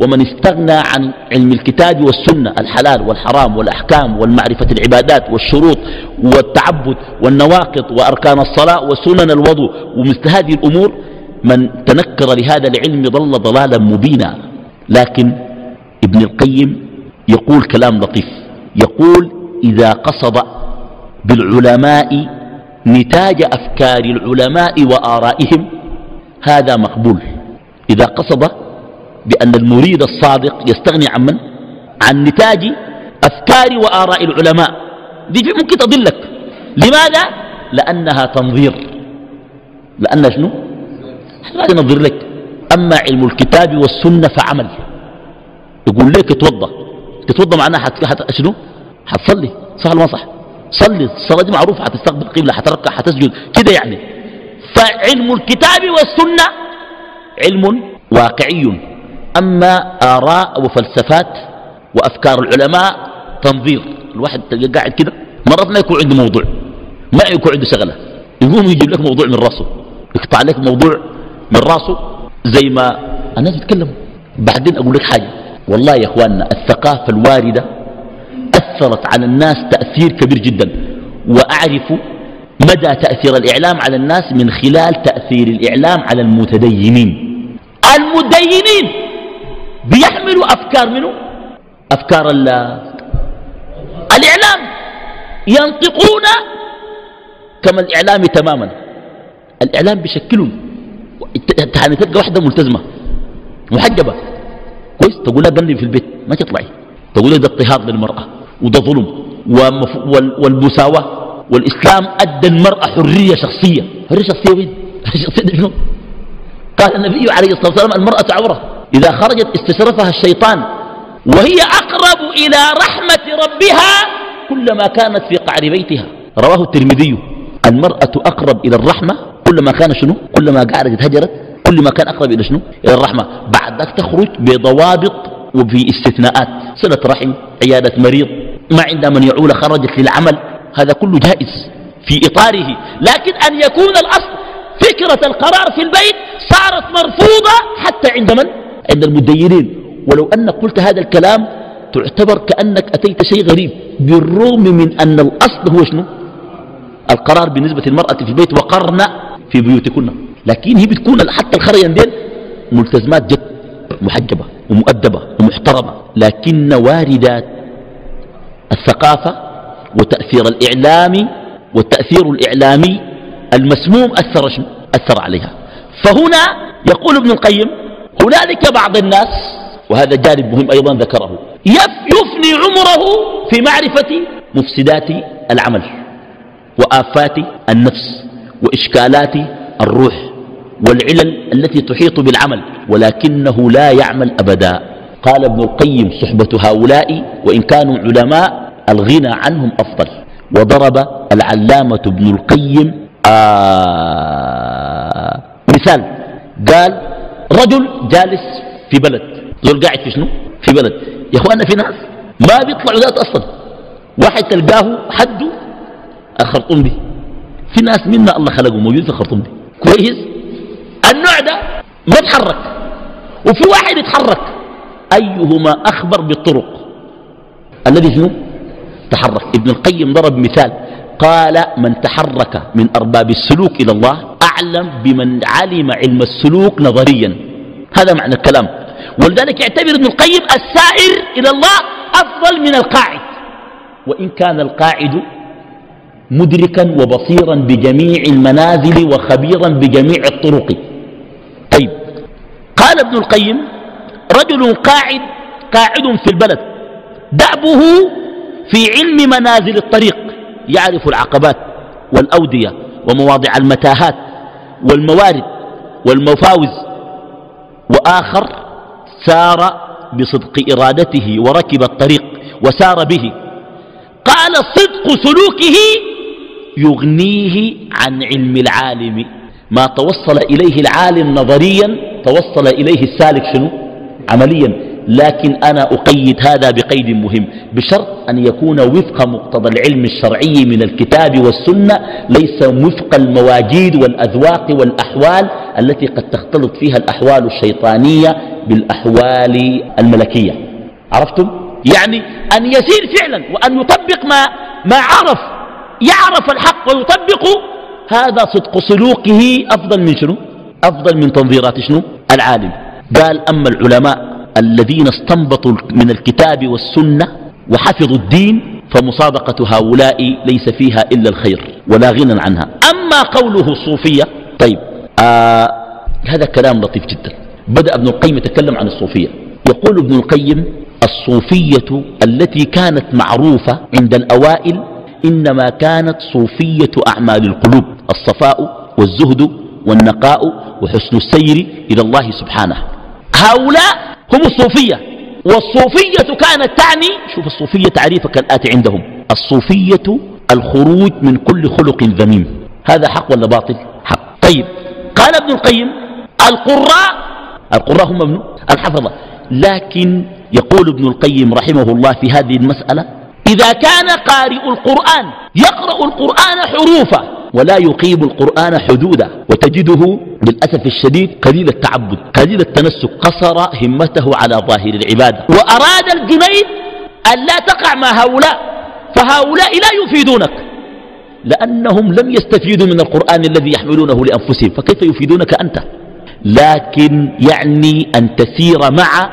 [SPEAKER 1] ومن استغنى عن علم الكتاب والسنة الحلال والحرام والأحكام والمعرفة العبادات والشروط والتعبد والنواقض وأركان الصلاة وسنن الوضوء ومثل هذه الأمور من تنكر لهذا العلم ضل ضلالا مبينا. لكن ابن القيم يقول كلام لطيف. يقول إذا قصد بالعلماء نتاج أفكار العلماء وآرائهم هذا مقبول. إذا قصد بأن المريد الصادق يستغني عن من؟ عن نتاج أفكار وآراء العلماء. دي ممكن تضلك. لماذا؟ لأنها تنظير. لأن شنو؟ ما ينظر لك. أما علم الكتاب والسنة فعمل. يقول لك اتوضى تتوضى معناها حت... حت... شنو؟ حتصلي صح ولا صح؟ صلي. الصلاة دي معروفة. حتستقبل القبلة حتركع حتسجد كده يعني. فعلم الكتاب والسنة علم واقعي. أما آراء وفلسفات وأفكار العلماء تنظير. الواحد قاعد كده مرات ما يكون عنده موضوع ما يكون عنده شغلة. يقوم يجيب لك موضوع من راسه يقطع لك موضوع من راسه زي ما الناس بيتكلموا بعدين أقول لك حاجة. والله يا أخواننا الثقافة الواردة أثرت على الناس تأثير كبير جدا. وأعرف مدى تأثير الإعلام على الناس من خلال تأثير الإعلام على المتدينين. المتدينين بيحملوا أفكار منه؟ أفكار الإعلام. ينطقون كما الإعلام تماما. الإعلام بيشكلهم. يعني تلقى واحدة ملتزمة. محجبة. كويس. تقول لها قلبي في البيت. ما تطلعي. تقول لها ده اضطهاد للمرأة. وده ظلم. والمساواة. والإسلام أدى المرأة حرية شخصية. حرية شخصية وين؟ حرية شخصية شنو؟ قال النبي عليه الصلاة والسلام المرأة عورة. إذا خرجت استشرفها الشيطان وهي أقرب إلى رحمة ربها كلما كانت في قعر بيتها. رواه الترمذي المرأة أقرب إلى الرحمة كلما كان شنو؟ كلما قعدت هجرت كل ما كان أقرب إلى شنو؟ إلى الرحمة. بعد ذلك تخرج بضوابط وفي استثناءات. صلة رحم عيادة مريض ما عندها من يعول خرجت للعمل. هذا كله جائز في إطاره. لكن أن يكون الأصل فكرة القرار في البيت صارت مرفوضة حتى عند من؟ عند المديرين. ولو أنك قلت هذا الكلام تعتبر كأنك أتيت شيء غريب. بالرغم من أن الأصل هو شنو؟ القرار بالنسبة للمرأة في البيت وقرن في بيوتكن. لكن هي بتكون حتى الخريان دين ملتزمات جد محجبة ومؤدبة ومحترمة. لكن واردات الثقافة وتأثير الإعلام والتأثير الإعلامي المسموم أثر, شنو؟ أثر عليها. فهنا يقول ابن القيم هنالك بعض الناس وهذا جانب مهم أيضا ذكره يفني عمره في معرفة مفسدات العمل وآفات النفس وإشكالات الروح والعلل التي تحيط بالعمل ولكنه لا يعمل أبدا. قال ابن القيم صحبة هؤلاء وإن كانوا علماء الغنى عنهم أفضل. وضرب العلامة ابن القيم آه مثال قال رجل جالس في بلد. زول قاعد في شنو؟ في بلد. يا اخوانا في ناس ما بيطلعوا ذات أصلا. واحد تلقاه حده الخرطوم دي في ناس منا الله خلقه موجود في الخرطوم دي كويس؟ النوع ده ما تحرك وفي واحد يتحرك. أيهما أخبر بالطرق؟ الذي شنو؟ تحرك. ابن القيم ضرب مثال. قال من تحرك من أرباب السلوك إلى الله أعلم بمن علم علم السلوك نظريا. هذا معنى الكلام. ولذلك يعتبر ابن القيم السائر إلى الله أفضل من القاعد. وإن كان القاعد مدركا وبصيرا بجميع المنازل وخبيرا بجميع الطرق. طيب. قال ابن القيم رجل قاعد قاعد في البلد. دأبه في علم منازل الطريق يعرف العقبات والأودية ومواضع المتاهات. والموارد والمفاوز. وآخر سار بصدق إرادته وركب الطريق وسار به. قال صدق سلوكه يغنيه عن علم العالم. ما توصل إليه العالم نظريا توصل إليه السالك شنو؟ عمليا. لكن أنا أقيد هذا بقيد مهم. بشرط أن يكون وفق مقتضى العلم الشرعي من الكتاب والسنة ليس وفق المواجيد والأذواق والأحوال التي قد تختلط فيها الأحوال الشيطانية بالأحوال الملكية. عرفتم؟ يعني أن يسير فعلا وأن يطبق ما, ما عرف يعرف الحق ويطبقه هذا صدق سلوكه أفضل من شنو؟ أفضل من تنظيرات شنو؟ العالم. قال أما العلماء الذين استنبطوا من الكتاب والسنة وحفظوا الدين فمصادقة هؤلاء ليس فيها إلا الخير ولا غنى عنها. أما قوله الصوفية طيب آه هذا كلام لطيف جدا. بدأ ابن القيم يتكلم عن الصوفية. يقول ابن القيم الصوفية التي كانت معروفة عند الأوائل إنما كانت صوفية أعمال القلوب الصفاء والزهد والنقاء وحسن السير إلى الله سبحانه. هؤلاء هم الصوفية. والصوفية كانت تعني شوف الصوفية تعريفك كالآتي عندهم. الصوفية الخروج من كل خلق ذميم. هذا حق ولا باطل؟ حق. طيب قال ابن القيم القراء القراء هم ابن الحفظة. لكن يقول ابن القيم رحمه الله في هذه المسألة إذا كان قارئ القرآن يقرأ القرآن حروفا ولا يقيم القرآن حدودا وتجده للأسف الشديد قليل التعبد قليل التنسك قصر همته على ظاهر العبادة. وأراد الجنيد أن لا تقع مع هؤلاء فهؤلاء لا يفيدونك. لأنهم لم يستفيدوا من القرآن الذي يحملونه لأنفسهم فكيف يفيدونك أنت؟ لكن يعني أن تسير مع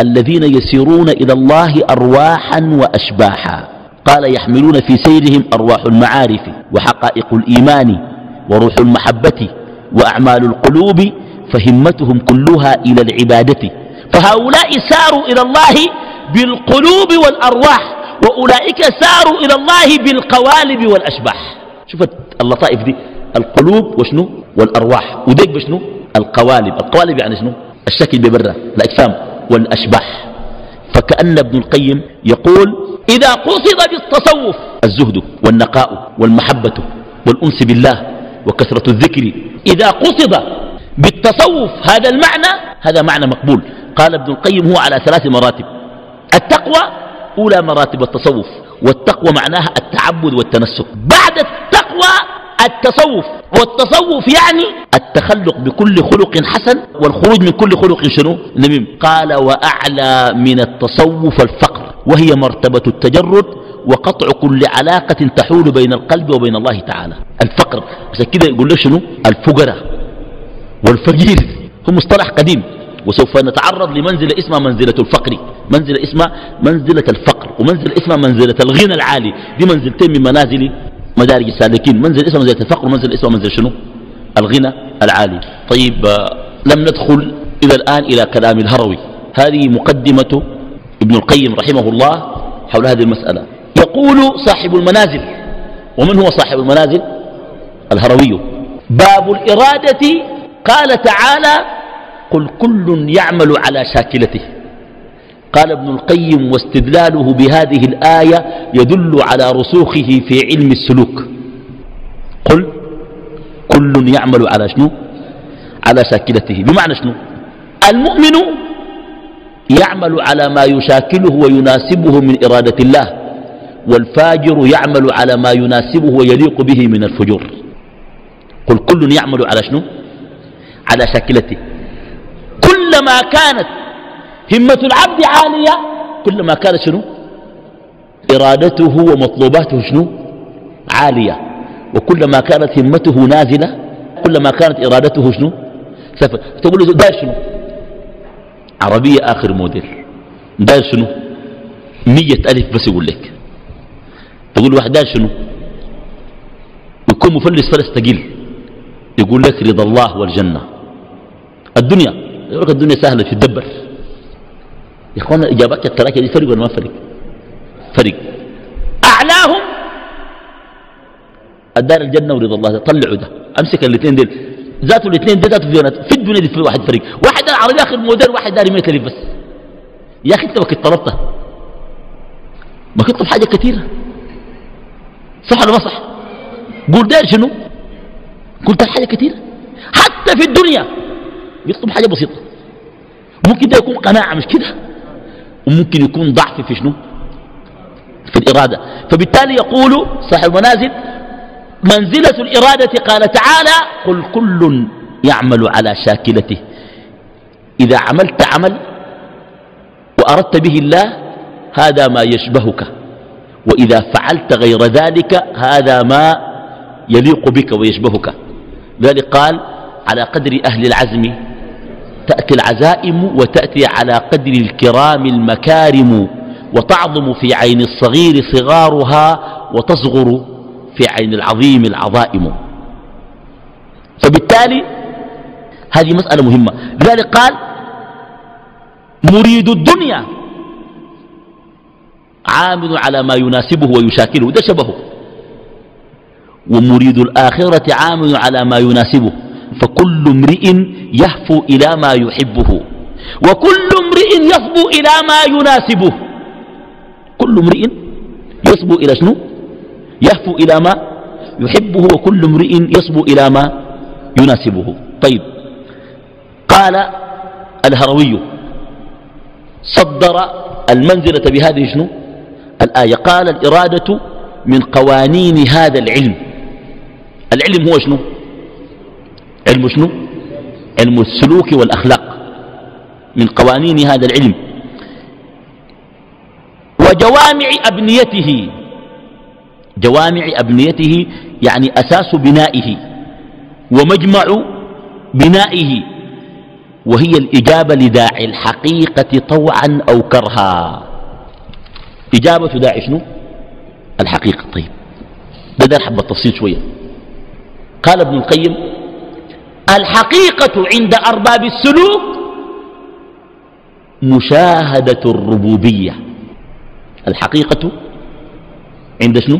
[SPEAKER 1] الذين يسيرون إلى الله أرواحا وأشباحا. قال يحملون في سيرهم أرواح المعارف وحقائق الإيمان وروح المحبة وأعمال القلوب فهمتهم كلها إلى العبادة. فهؤلاء ساروا إلى الله بالقلوب والأرواح وأولئك ساروا إلى الله بالقوالب والأشباح. شوفت اللطائف دي القلوب وشنو؟ والأرواح. وديك بشنو؟ القوالب. القوالب يعني شنو؟ الشكل ببرة الأجسام والأشباح. فكأن ابن القيم يقول إذا قصد بالتصوف الزهد والنقاء والمحبة والأنس بالله وكثرة الذكر إذا قصد بالتصوف هذا المعنى هذا معنى مقبول. قال ابن القيم هو على ثلاث مراتب. التقوى أولى مراتب التصوف. والتقوى معناها التعبد والتنسك بعد التقوى التصوف والتصوف يعني التخلق بكل خلق حسن والخروج من كل خلق شنو؟ نميم قال وأعلى من التصوف الفقر وهي مرتبة التجرد وقطع كل علاقة تحول بين القلب وبين الله تعالى. الفقر عشان كده يقول لك شنو؟ الفقراء والفقير. هو مصطلح قديم. وسوف نتعرض لمنزلة اسمها منزلة الفقر. منزلة اسمها منزلة الفقر. ومنزلة اسمها منزلة الغنى العالي. دي منزلتين من منازل مدارج السالكين. منزل اسمها منزلة الفقر ومنزل اسمها منزل شنو؟ الغنى العالي. طيب آه، لم ندخل إلى الآن إلى كلام الهروي. هذه مقدمة ابن القيم رحمه الله حول هذه المسألة. يقول صاحب المنازل ومن هو صاحب المنازل؟ الهروي. باب الإرادة. قال تعالى قل كل يعمل على شاكلته. قال ابن القيم واستدلاله بهذه الآية يدل على رسوخه في علم السلوك. قل كل يعمل على شنو؟ على شاكلته. بمعنى شنو؟ المؤمن يعمل على ما يشاكله ويناسبه من إرادة الله والفاجر يعمل على ما يناسبه ويليق به من الفجور. قل كل يعمل على شنو؟ على شاكلته. كلما كانت همة العبد عالية كلما كانت شنو؟ إرادته ومطلوباته شنو؟ عالية. وكلما كانت همته نازلة كلما كانت إرادته شنو؟ سفر تقول له داير شنو؟ عربية آخر موديل. داير شنو؟ مية ألف بس يقول لك. تقول واحد داير شنو؟ يكون مفلس فلس تقيل يقول لك رضا الله والجنة. الدنيا يقول الدنيا سهلة تدبر. يا اخوانا إجابات التراكه دي فرق ولا ما فرق؟ فرق. أعلاهم. الدار الجنة ورضا الله طلعوا ده. أمسك الاثنين دول ذاته الاثنين دول ذاته في, في الدنيا دي في واحد فريق. واحد دار عربي آخر موديل واحد دار 100 الف بس. يا أخي أنت ما كنت طلبتها ما كنت حاجة كثيرة. صح ولا ما صح؟ قول دار شنو؟ قلت حاجة كثيرة. حتى في الدنيا. بيطلب حاجة بسيطة. ممكن ده يكون قناعة مش كده؟ وممكن يكون ضعف في شنو؟ في الإرادة. فبالتالي يقول صاحب المنازل منزلة الإرادة قال تعالى قل كل يعمل على شاكلته. إذا عملت عمل وأردت به الله هذا ما يشبهك. وإذا فعلت غير ذلك هذا ما يليق بك ويشبهك. لذلك قال على قدر أهل العزم تأتي العزائم وتأتي على قدر الكرام المكارم وتعظم في عين الصغير صغارها وتصغر في عين العظيم العظائم. فبالتالي هذه مسألة مهمة. لذلك قال مريد الدنيا عامل على ما يناسبه ويشاكله. ده شبهه. ومريد الآخرة عامل على ما يناسبه. فكل امرئ يهفو إلى ما يحبه وكل امرئ يصبو إلى ما يناسبه. كل امرئ يصبو إلى شنو؟ يهفو إلى ما يحبه وكل امرئ يصبو إلى ما يناسبه. طيب. قال الهروي صدر المنزلة بهذه شنو؟ الآية. قال الإرادة من قوانين هذا العلم. العلم هو شنو؟ علم شنو؟ علم السلوك والأخلاق. من قوانين هذا العلم. وجوامع أبنيته. جوامع أبنيته يعني أساس بنائه. ومجمع بنائه. وهي الإجابة لداعي الحقيقة طوعا أو كرها. إجابة داعي شنو؟ الحقيقة. طيب. بدأ حبة تفصيل شوية. قال ابن القيم الحقيقة عند أرباب السلوك مشاهدة الربوبية. الحقيقة عند شنو؟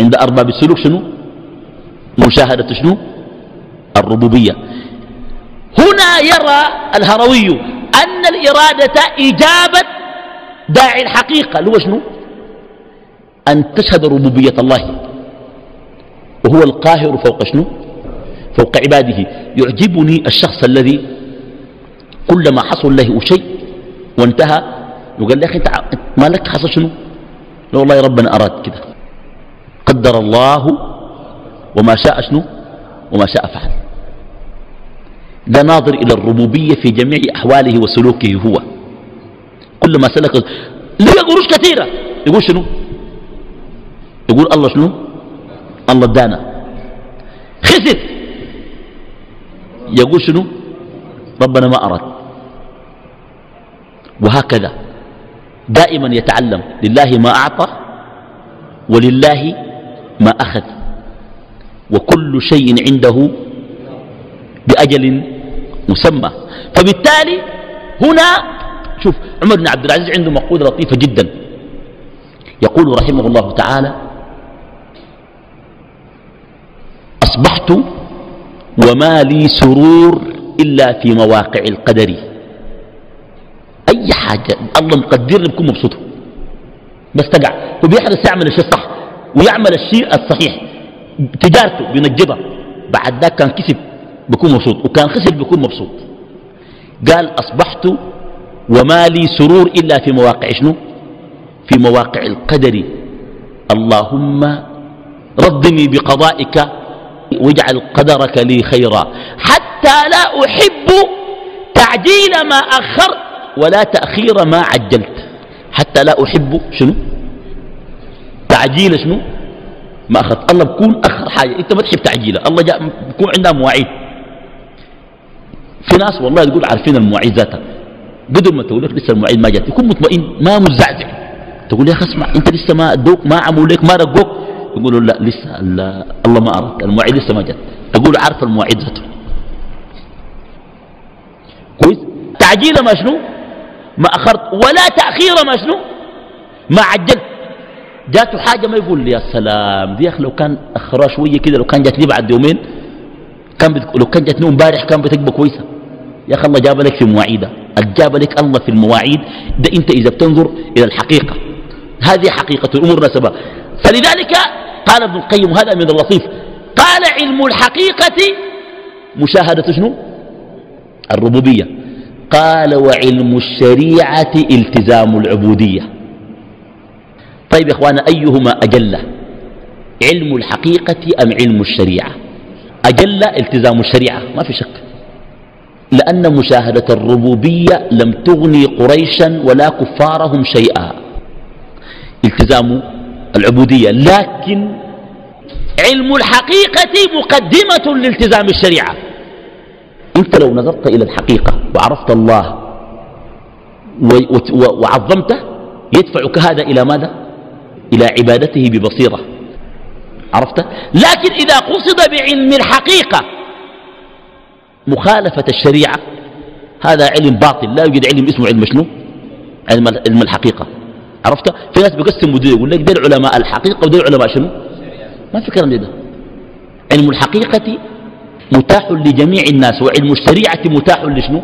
[SPEAKER 1] عند أرباب السلوك شنو؟ مشاهدة شنو؟ الربوبية. هنا يرى الهروي أن الإرادة إجابة داعي الحقيقة اللي هو شنو؟ أن تشهد ربوبية الله. وهو القاهر فوق شنو؟ فوق عباده يعجبني الشخص الذي كلما حصل له شيء وانتهى يقول لك انت ما لك حصل شنو؟ لا والله ربنا أراد كده. قدر الله وما شاء شنو؟ وما شاء فعل. ده ناظر إلى الربوبية في جميع أحواله وسلوكه هو. كل ما سلك لقى قروش كثيرة. يقول شنو؟ يقول الله شنو؟ الله ادانا. خسر. يقول شنو؟ ربنا ما أراد. وهكذا. دائما يتعلم. لله ما أعطى ولله ما أخذ. وكل شيء عنده بأجل مسمى. فبالتالي هنا شوف عمر بن عبد العزيز عنده مقولة لطيفة جدا. يقول رحمه الله تعالى أصبحت وما لي سرور إلا في مواقع القدر. أي حاجة الله مقدر بكون مبسوط بس تقع. وبيحرص يعمل الشيء الصح ويعمل الشيء الصحيح. تجارته بينجبها بعد ذاك كان كسب بكون مبسوط وكان خسر بكون مبسوط. قال أصبحت وما لي سرور إلا في مواقع شنو؟ في مواقع القدر. اللهم ردني بقضائك واجعل قدرك لي خيرا. حتى لا أحب تعجيل ما أخرت ولا تأخير ما عجلت. حتى لا أحب شنو؟ تعجيل شنو؟ ما أخذت الله بكون أخر حاجة. أنت ما تحب تعجيله الله جاء بكون عندها مواعيد. في ناس والله تقول عارفين المواعيد ذاتها. قدر ما تقول لك لسه المواعيد ما جات. يكون مطمئن ما مزعزع تقول يا أخي اسمع أنت لسه ما ادوك ما عملوا لك ما رقوك يقولوا لا لسه الله ما اراد المواعيد لسه ما جات تقول عارف المواعيد ذاته. كويس؟ تعجيل ما شنو؟ ما أخرت. ولا تأخير ما شنو؟ ما عجلت. جاته حاجة ما يقول لي يا سلام دي أخي لو كان اخرها شوية كده لو كان جات لي بعد يومين كان بتك... لو كان جاتني امبارح كان بتبقى كويسة. يا أخي الله جاب لك في مواعيدة. جاب لك الله في المواعيد. ده أنت إذا بتنظر إلى الحقيقة. هذه حقيقة الأمور نسبه فلذلك قال ابن القيم هذا من اللطيف. قال علم الحقيقة مشاهدة شنو؟ الربوبية. قال وعلم الشريعة التزام العبودية. طيب يا اخوانا أيهما أجل؟ علم الحقيقة أم علم الشريعة؟ أجل التزام الشريعة ما في شك. لأن مشاهدة الربوبية لم تغني قريشا ولا كفارهم شيئا. التزام العبودية. لكن علم الحقيقة مقدمة لالتزام الشريعة. انت لو نظرت إلى الحقيقة وعرفت الله وعظمته يدفعك هذا إلى ماذا؟ إلى عبادته ببصيرة. عرفت؟ لكن إذا قصد بعلم الحقيقة مخالفة الشريعة هذا علم باطل. لا يوجد علم اسمه علم شنو؟ علم الحقيقة. عرفت؟ في ناس بيقسموا دي يقول لك دي علماء الحقيقة ودي علماء شنو؟ ما في كلام ده. علم الحقيقة متاح لجميع الناس وعلم الشريعة متاح لشنو؟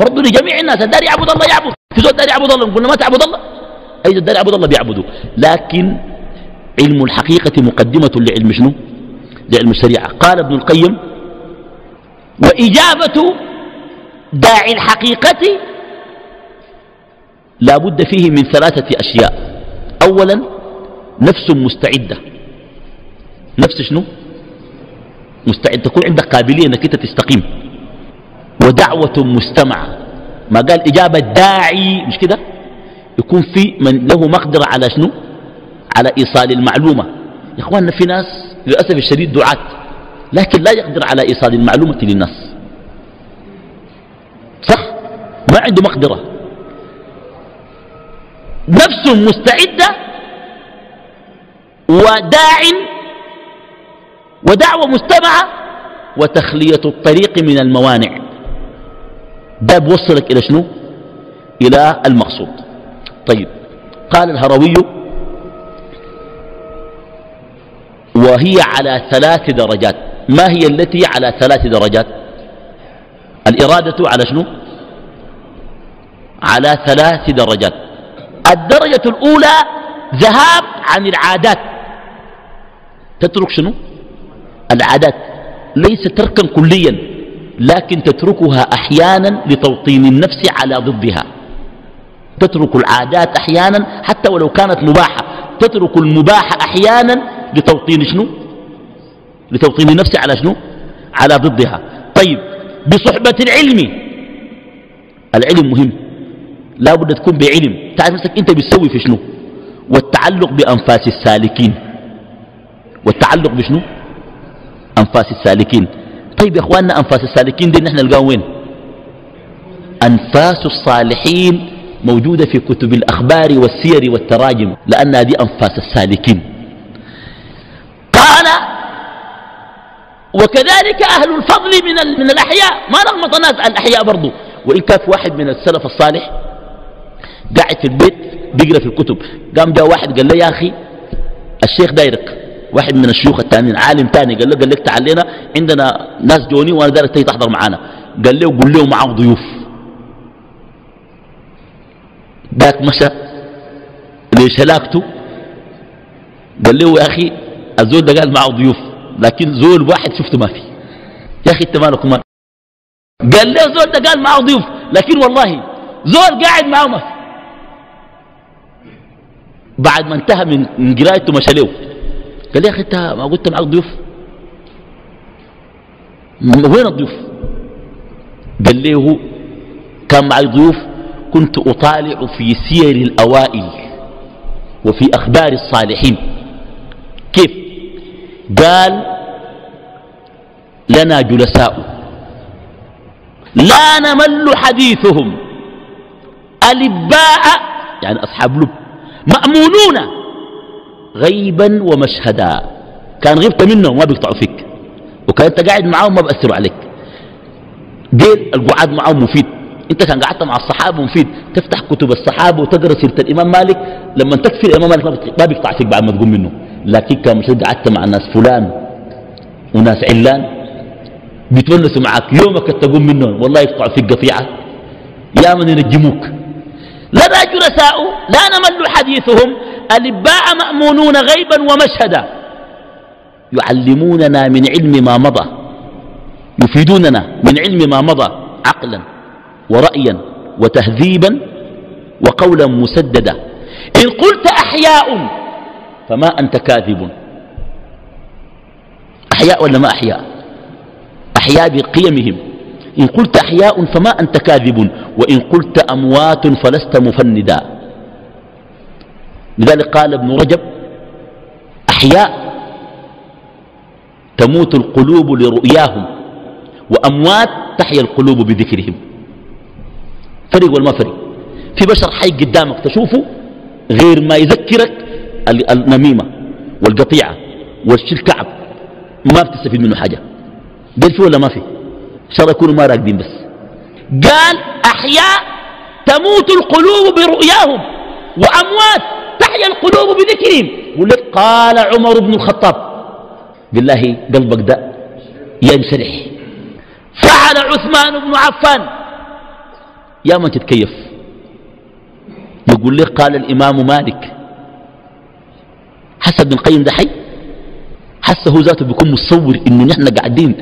[SPEAKER 1] برضه لجميع الناس. الدار يعبد الله يعبد. في زول دار يعبد الله قلنا ما تعبد الله. أي زول دار يعبد الله بيعبده. لكن علم الحقيقة مقدمة لعلم شنو؟ لعلم الشريعة. قال ابن القيم وإجابة داعي الحقيقة لا بد فيه من ثلاثة أشياء. أولا نفس مستعدة. نفس شنو؟ مستعد تكون عندك قابلية أنك أنت تستقيم. ودعوة مستمعة. ما قال إجابة داعي مش كده؟ يكون في من له مقدرة على شنو؟ على إيصال المعلومة. يا إخواننا في ناس للأسف الشديد دعاة لكن لا يقدر على إيصال المعلومة للناس. صح؟ ما عنده مقدرة. نفس مستعدة وداع ودعوة مستمعة وتخلية الطريق من الموانع. ده بوصلك إلى شنو؟ إلى المقصود. طيب قال الهروي وهي على ثلاث درجات. ما هي التي على ثلاث درجات؟ الإرادة على شنو؟ على ثلاث درجات. الدرجة الأولى ذهاب عن العادات. تترك شنو؟ العادات. ليس تركا كليا لكن تتركها أحيانا لتوطين النفس على ضدها. تترك العادات أحيانا حتى ولو كانت مباحة. تترك المباح أحيانا لتوطين شنو؟ لتوطين نفسي على شنو؟ على ضدها. طيب بصحبة العلم. العلم مهم. لا بد تكون بعلم. تعرف نفسك أنت بتسوي في شنو؟ والتعلق بأنفاس السالكين. والتعلق بشنو؟ أنفاس السالكين. طيب يا إخواننا أنفاس السالكين دي نحن نلقاهم وين؟ أنفاس الصالحين موجودة في كتب الأخبار والسير والتراجم لأنها دي أنفاس السالكين. قال وكذلك أهل الفضل من, من الأحياء. ما رغم ناس الأحياء برضو. وإن كان في واحد من السلف الصالح قاعد في البيت بيقرأ في الكتب. قام جاء واحد قال له يا أخي الشيخ دايرك واحد من الشيوخ الثانيين عالم ثاني قال له قال لك تعال لنا عندنا ناس جوني وأنا دارك تيجي تحضر معانا. قال له قول له معاه ضيوف. ذاك مشى ليش هلاكته؟ قال له يا أخي الزول ده قال معه ضيوف لكن زول واحد شفته ما في يا أخي أنت مالك ما قال له زول ده قال معه ضيوف لكن والله زول قاعد معه ما في بعد ما انتهى من قرايته مشى له قال يا أخي أنت ما قلت معك ضيوف؟ وين الضيوف؟ قال له كان معي ضيوف كنت أطالع في سير الأوائل وفي أخبار الصالحين. كيف؟ قال لنا جلساء. لا نمل حديثهم. الباء يعني أصحاب لب. مأمونون غيبا ومشهدا. كان غبت منهم ما بيقطعوا فيك. وكان أنت قاعد معاهم ما بأثروا عليك. ديل القعاد معاهم مفيد. أنت كان قعدت مع الصحابة مفيد. تفتح كتب الصحابة وتقرأ سيرة الإمام مالك. لما تكفي الإمام مالك ما بيقطع فيك بعد ما تقوم منه. لكن كان مش قعدت مع ناس فلان وناس علان بيتونسوا معك. يومك تقوم منهم والله يقطعوا فيك قطيعة. يا من ينجموك. لنا جلساء لا نمل حديثهم. الإباء مأمونون غيبا ومشهدا. يعلموننا من علم ما مضى. يفيدوننا من علم ما مضى. عقلا ورأيا وتهذيبا وقولا مسددا. إن قلت أحياء فما أنت كاذب. أحياء ولا ما أحياء؟ أحياء بقيمهم. إن قلت أحياء فما أنت كاذب وإن قلت أموات فلست مفندا. لذلك قال ابن رجب أحياء تموت القلوب لرؤياهم وأموات تحيا القلوب بذكرهم. فرق ولا ما فرق؟ في بشر حي قدامك تشوفه غير ما يذكرك النميمة والقطيعة والشركعب ما بتستفيد منه حاجة. قال في ولا ما في شر يكونوا ما راقدين بس. قال أحياء تموت القلوب برؤياهم وأموات تحيا القلوب بذكرهم. يقول لك قال عمر بن الخطاب بالله قلبك ده ينشرح. فعل عثمان بن عفان. يا من تتكيف؟ يقول لك قال الإمام مالك. حسب ابن القيم ده حي؟ حسه ذاته بيكون متصور إنه نحن قاعدين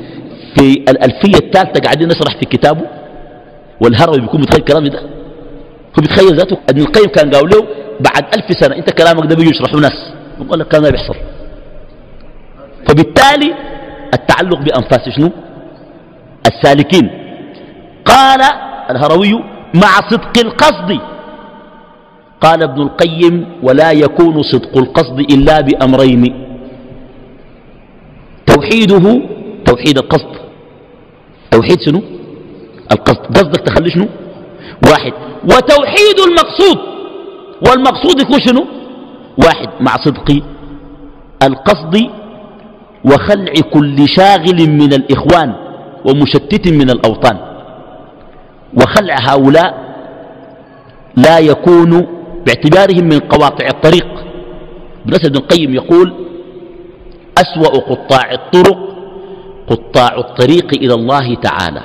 [SPEAKER 1] في الألفية الثالثة قاعدين نشرح في كتابه والهروي بيكون متخيل كلامي ده. هو بيتخيل ذاته. ابن القيم كان قال له بعد ألف سنة انت كلامك ده بيجي يشرحوا ناس. بقول لك كان ما بيحصل. فبالتالي التعلق بأنفاس شنو؟ السالكين. قال الهروي مع صدق القصد. قال ابن القيم ولا يكون صدق القصد إلا بأمرين. توحيده توحيد القصد. توحيد شنو؟ القصد. قصدك تخلي شنو؟ واحد. وتوحيد المقصود. والمقصود يكون شنو؟ واحد. مع صدق القصد وخلع كل شاغل من الإخوان ومشتت من الأوطان. وخلع هؤلاء لا يكون باعتبارهم من قواطع الطريق. ابن القيم يقول أسوأ قطاع الطرق قطاع الطريق إلى الله تعالى.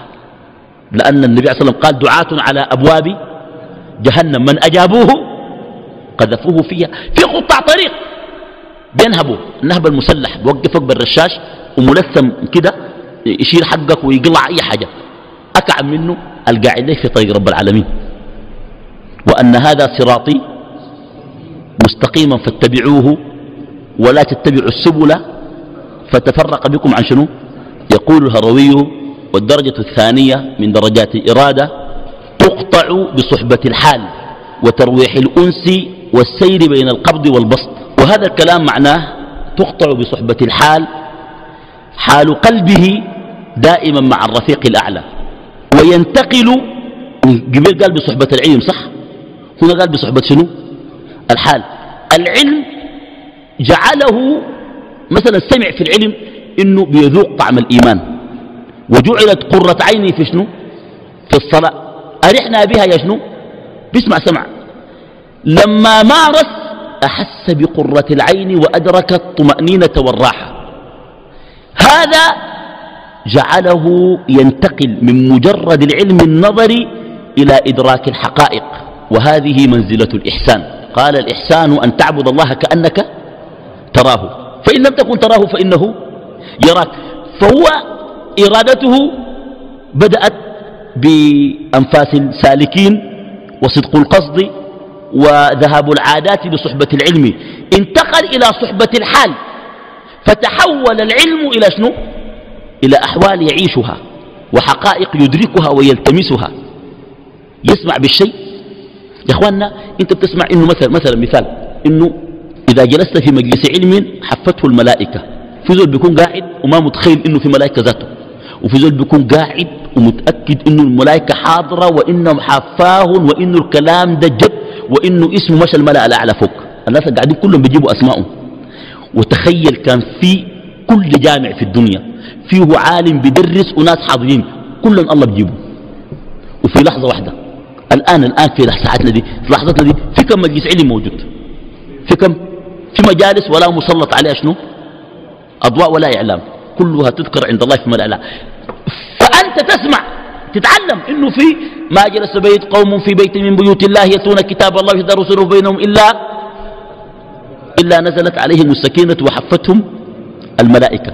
[SPEAKER 1] لأن النبي صلى الله عليه وسلم قال دعاة على أبواب جهنم من أجابوه قذفوه فيها. في قطاع طريق بينهبوا النهب المسلح بوقفك بالرشاش وملثم كده يشيل حقك ويقلع أي حاجة. أكعب منه القاعد في طريق رب العالمين. وأن هذا صراطي مستقيما فاتبعوه ولا تتبعوا السبل فتفرق بكم عن شنو؟ يقول الهروي والدرجة الثانية من درجات الإرادة تقطع بصحبة الحال وترويح الأنس والسير بين القبض والبسط. وهذا الكلام معناه تقطع بصحبة الحال حال قلبه دائما مع الرفيق الأعلى. وينتقل قبل قال بصحبة العلم صح؟ هنا قال بصحبة شنو؟ الحال. العلم جعله مثلا سمع في العلم إنه بيذوق طعم الإيمان. وجعلت قرة عيني في شنو؟ في الصلاة. أرحنا بها يا شنو؟ بيسمع سمع. لما مارس أحس بقرة العين وأدرك الطمأنينة والراحة. هذا جعله ينتقل من مجرد العلم النظري إلى إدراك الحقائق. وهذه منزلة الإحسان. قال الإحسان أن تعبد الله كأنك تراه. فإن لم تكن تراه فإنه يراك. فهو إرادته بدأت بأنفاس السالكين وصدق القصد وذهاب العادات بصحبة العلم. انتقل إلى صحبة الحال فتحول العلم إلى شنو؟ إلى أحوال يعيشها وحقائق يدركها ويلتمسها. يسمع بالشيء؟ يا إخواننا أنت بتسمع إنه مثلا مثلا مثال إنه إذا جلست في مجلس علم حفته الملائكة. في زول بيكون قاعد وما متخيل إنه في ملائكة ذاته. وفي زول بيكون قاعد ومتأكد إنه الملائكة حاضرة وانهم حافاهم وإنه الكلام ده جد وإنه اسمه مشى الملأ الاعلى فوق. الناس قاعدين كلهم بيجيبوا اسمائهم وتخيل كان في كل جامع في الدنيا فيه عالم بيدرس وناس حاضرين. كلهم الله بيجيبه وفي لحظة واحدة الآن الآن في ساعتنا دي في لحظتنا دي في كم مجلس علم موجود؟ في كم؟ في مجالس ولا مسلط عليها شنو؟ أضواء ولا إعلام كلها تذكر عند الله في ملأ فأنت تسمع تتعلم إنه في ما جلس بيت قوم في بيت من بيوت الله يتون كتاب الله يدرسونه بينهم إلا إلا نزلت عليهم السكينة وحفتهم الملائكة.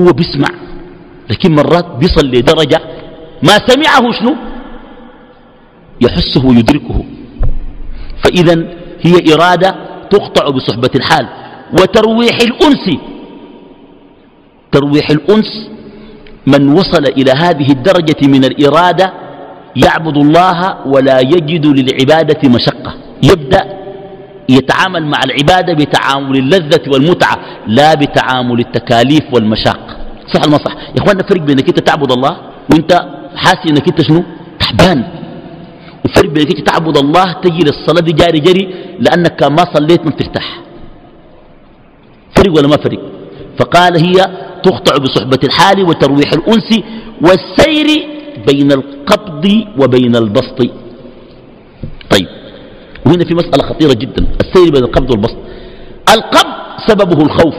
[SPEAKER 1] هو بيسمع لكن مرات بيصل لدرجة ما سمعه شنو؟ يحسه ويدركه. فإذا هي إرادة تقطع بصحبة الحال وترويح الأنس ترويح الأنس من وصل إلى هذه الدرجة من الإرادة يعبد الله ولا يجد للعبادة مشقة. يبدأ يتعامل مع العبادة بتعامل اللذة والمتعة لا بتعامل التكاليف والمشاق. صح ما صح؟ يا اخوانا فرق بينك أنت تعبد الله وأنت حاسس إنك أنت شنو؟ تحبان وفرق بينك أنت تعبد الله تجي للصلاة دي جاري جري لأنك ما صليت ما ترتاح فرق ولا ما فرق؟ فقال هي تقطع بصحبة الحال وترويح الأنس والسير بين القبض وبين البسط. طيب وهنا في مسألة خطيرة جدا السير بين القبض والبسط. القبض سببه الخوف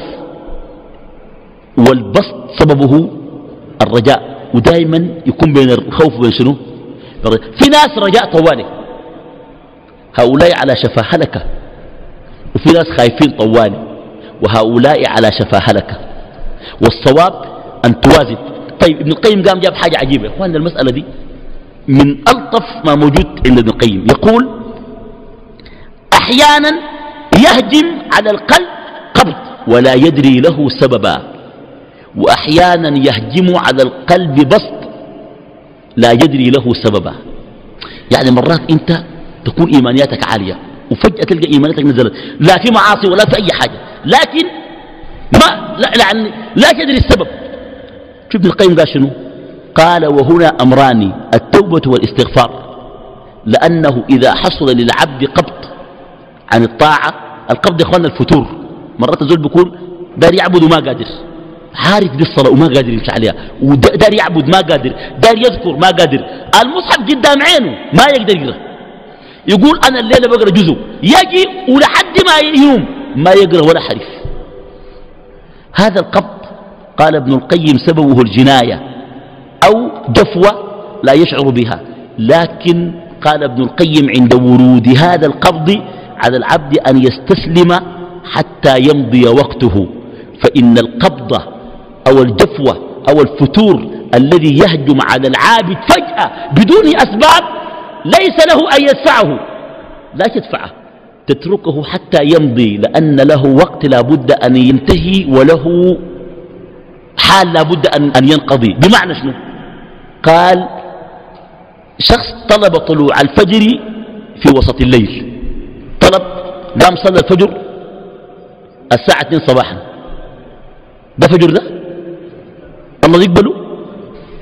[SPEAKER 1] والبسط سببه الرجاء ودائما يكون بين الخوف وبين شنو؟ في ناس رجاء طوالي هؤلاء على شفا هلكة وفي ناس خايفين طوالي. وهؤلاء على شفا هلكة والصواب أن توازن طيب ابن القيم قام جاب حاجة عجيبة. اخواننا المسألة دي من ألطف ما موجود عند ابن القيم. يقول أحيانا يهجم على القلب قبض ولا يدري له سببا وأحيانا يهجم على القلب بسط لا يدري له سببا. يعني مرات أنت تكون إيمانياتك عالية وفجأة تلقى إيمانياتك نزلت لا في معاصي ولا في أي حاجة. لكن ما لا, لا, لا تدري السبب. شوف ابن القيم قال شنو؟ قال وهنا أمران التوبة والإستغفار. لأنه إذا حصل للعبد قبض عن الطاعة القبض يا إخواننا الفتور. مرات الزول بيكون دار يعبد وما قادر. عارف دي الصلاة وما قادر يمشي عليها. ودار يعبد ما قادر. دار يذكر ما قادر. المصحف قدام عينه ما يقدر يقرأ. يقول أنا الليلة بقرأ جزء. يجي ولحد ما ينوم. ما يقرأ ولا حرف هذا القبض قال ابن القيم سببه الجناية أو جفوة لا يشعر بها. لكن قال ابن القيم عند ورود هذا القبض على العبد أن يستسلم حتى يمضي وقته. فإن القبض أو الجفوة أو الفتور الذي يهجم على العابد فجأة بدون أسباب ليس له أن يدفعه. لا تدفعه. تتركه حتى يمضي لأن له وقت لا بد أن ينتهي وله حال لابد أن, أن ينقضي. بمعنى شنو؟ قال شخص طلب طلوع الفجر في وسط الليل. طلب قام صلى الفجر الساعة 2 صباحا. ده فجر ده؟ الله يقبله؟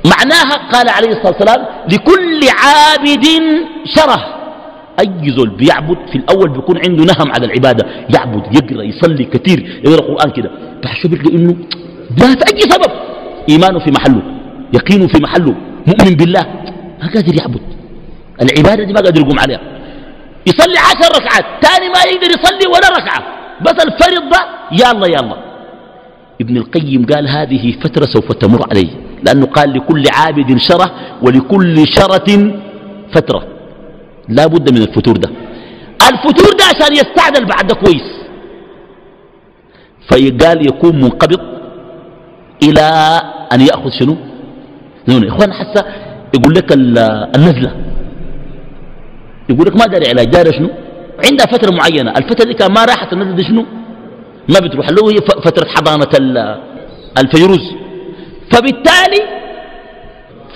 [SPEAKER 1] معناها قال عليه الصلاة والسلام لكل عابد شره أي زول بيعبد في الأول بيكون عنده نهم على العبادة. يعبد يقرأ يصلي كثير يقرأ القرآن كده. تحشو بيلقى إنه في أي سبب؟ إيمانه في محله يقينه في محله مؤمن بالله ما قادر يعبد. العبادة دي ما قادر يقوم عليها. يصلي عشر ركعات تاني ما يقدر يصلي ولا ركعة. بس الفرض ده يا الله. ابن القيم قال هذه فترة سوف تمر عليه لأنه قال لكل عابد شرة ولكل شرة فترة. لا بد من الفتور ده. الفتور ده عشان يستعدل بعد ده كويس. فقال يكون منقبض إلى أن يأخذ شنو؟ نون إخوان حتى يقول لك النزلة. يقول لك ما داري علاج داري شنو؟ عندها فترة معينة. الفترة دي كان ما راحت النزلة دي شنو؟ ما بتروح. له هي فترة حضانة الفيروز. فبالتالي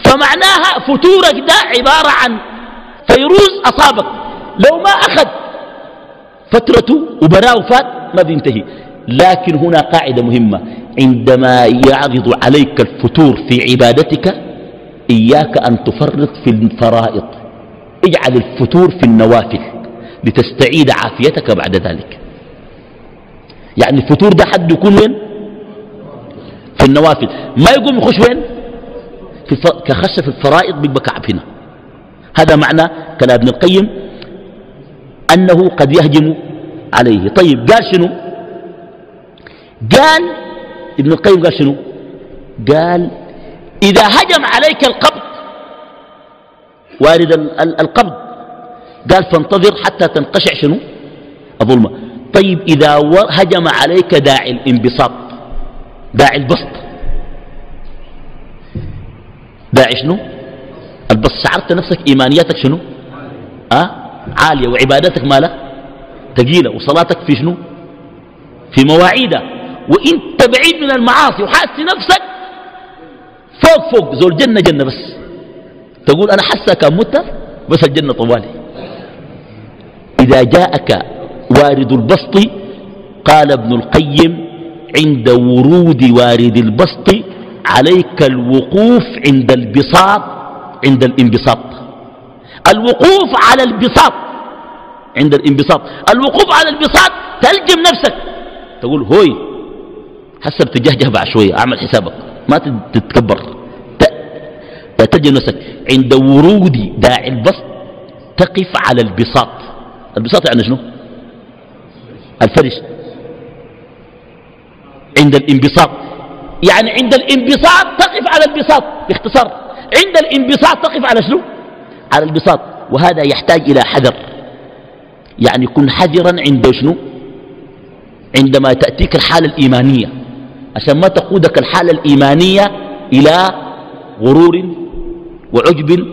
[SPEAKER 1] فمعناها فتورك ده عبارة عن فيروز أصابك. لو ما أخذ فترته وبراه فات ما بينتهي. لكن هنا قاعدة مهمة. عندما يعرض عليك الفتور في عبادتك إياك أن تفرط في الفرائض. اجعل الفتور في النوافل لتستعيد عافيتك بعد ذلك. يعني الفتور ده حد يكون وين؟ في النوافل ما يقوم يخش وين؟ في كخش في الفرائض بيبقى كعب هنا. هذا معنى كلام ابن القيم أنه قد يهجم عليه. طيب قال شنو؟ قال ابن القيم قال شنو؟ قال إذا هجم عليك القبض وارد القبض قال فانتظر حتى تنقشع شنو؟ الظلمة. طيب إذا هجم عليك داعي الانبساط داعي البسط داعي شنو؟ البسط شعرت نفسك إيمانياتك شنو؟ أه؟ عالية. وعباداتك مالها تقيلة وصلاتك في شنو؟ في مواعيدها. وانت بعيد من المعاصي وحاسس نفسك فوق فوق. زول جنة جنة بس. تقول أنا حاسة كان مت بس الجنة طوالي. إذا جاءك وارد البسط قال ابن القيم عند ورود وارد البسط عليك الوقوف عند البساط. عند الانبساط. الوقوف على البساط. عند الانبساط. الوقوف على البساط تلجم نفسك. تقول هوي حسب تجهجه بعد شوية اعمل حسابك. ما تتكبر. تلجم نفسك. عند ورود داعي البسط تقف على البساط. البساط يعني شنو؟ الفرش. عند الانبساط. يعني عند الانبساط تقف على البساط. باختصار. عند الانبساط تقف على شنو؟ على البساط وهذا يحتاج إلى حذر. يعني كن حذرا عند شنو؟ عندما تأتيك الحالة الإيمانية. عشان ما تقودك الحالة الإيمانية إلى غرور وعجب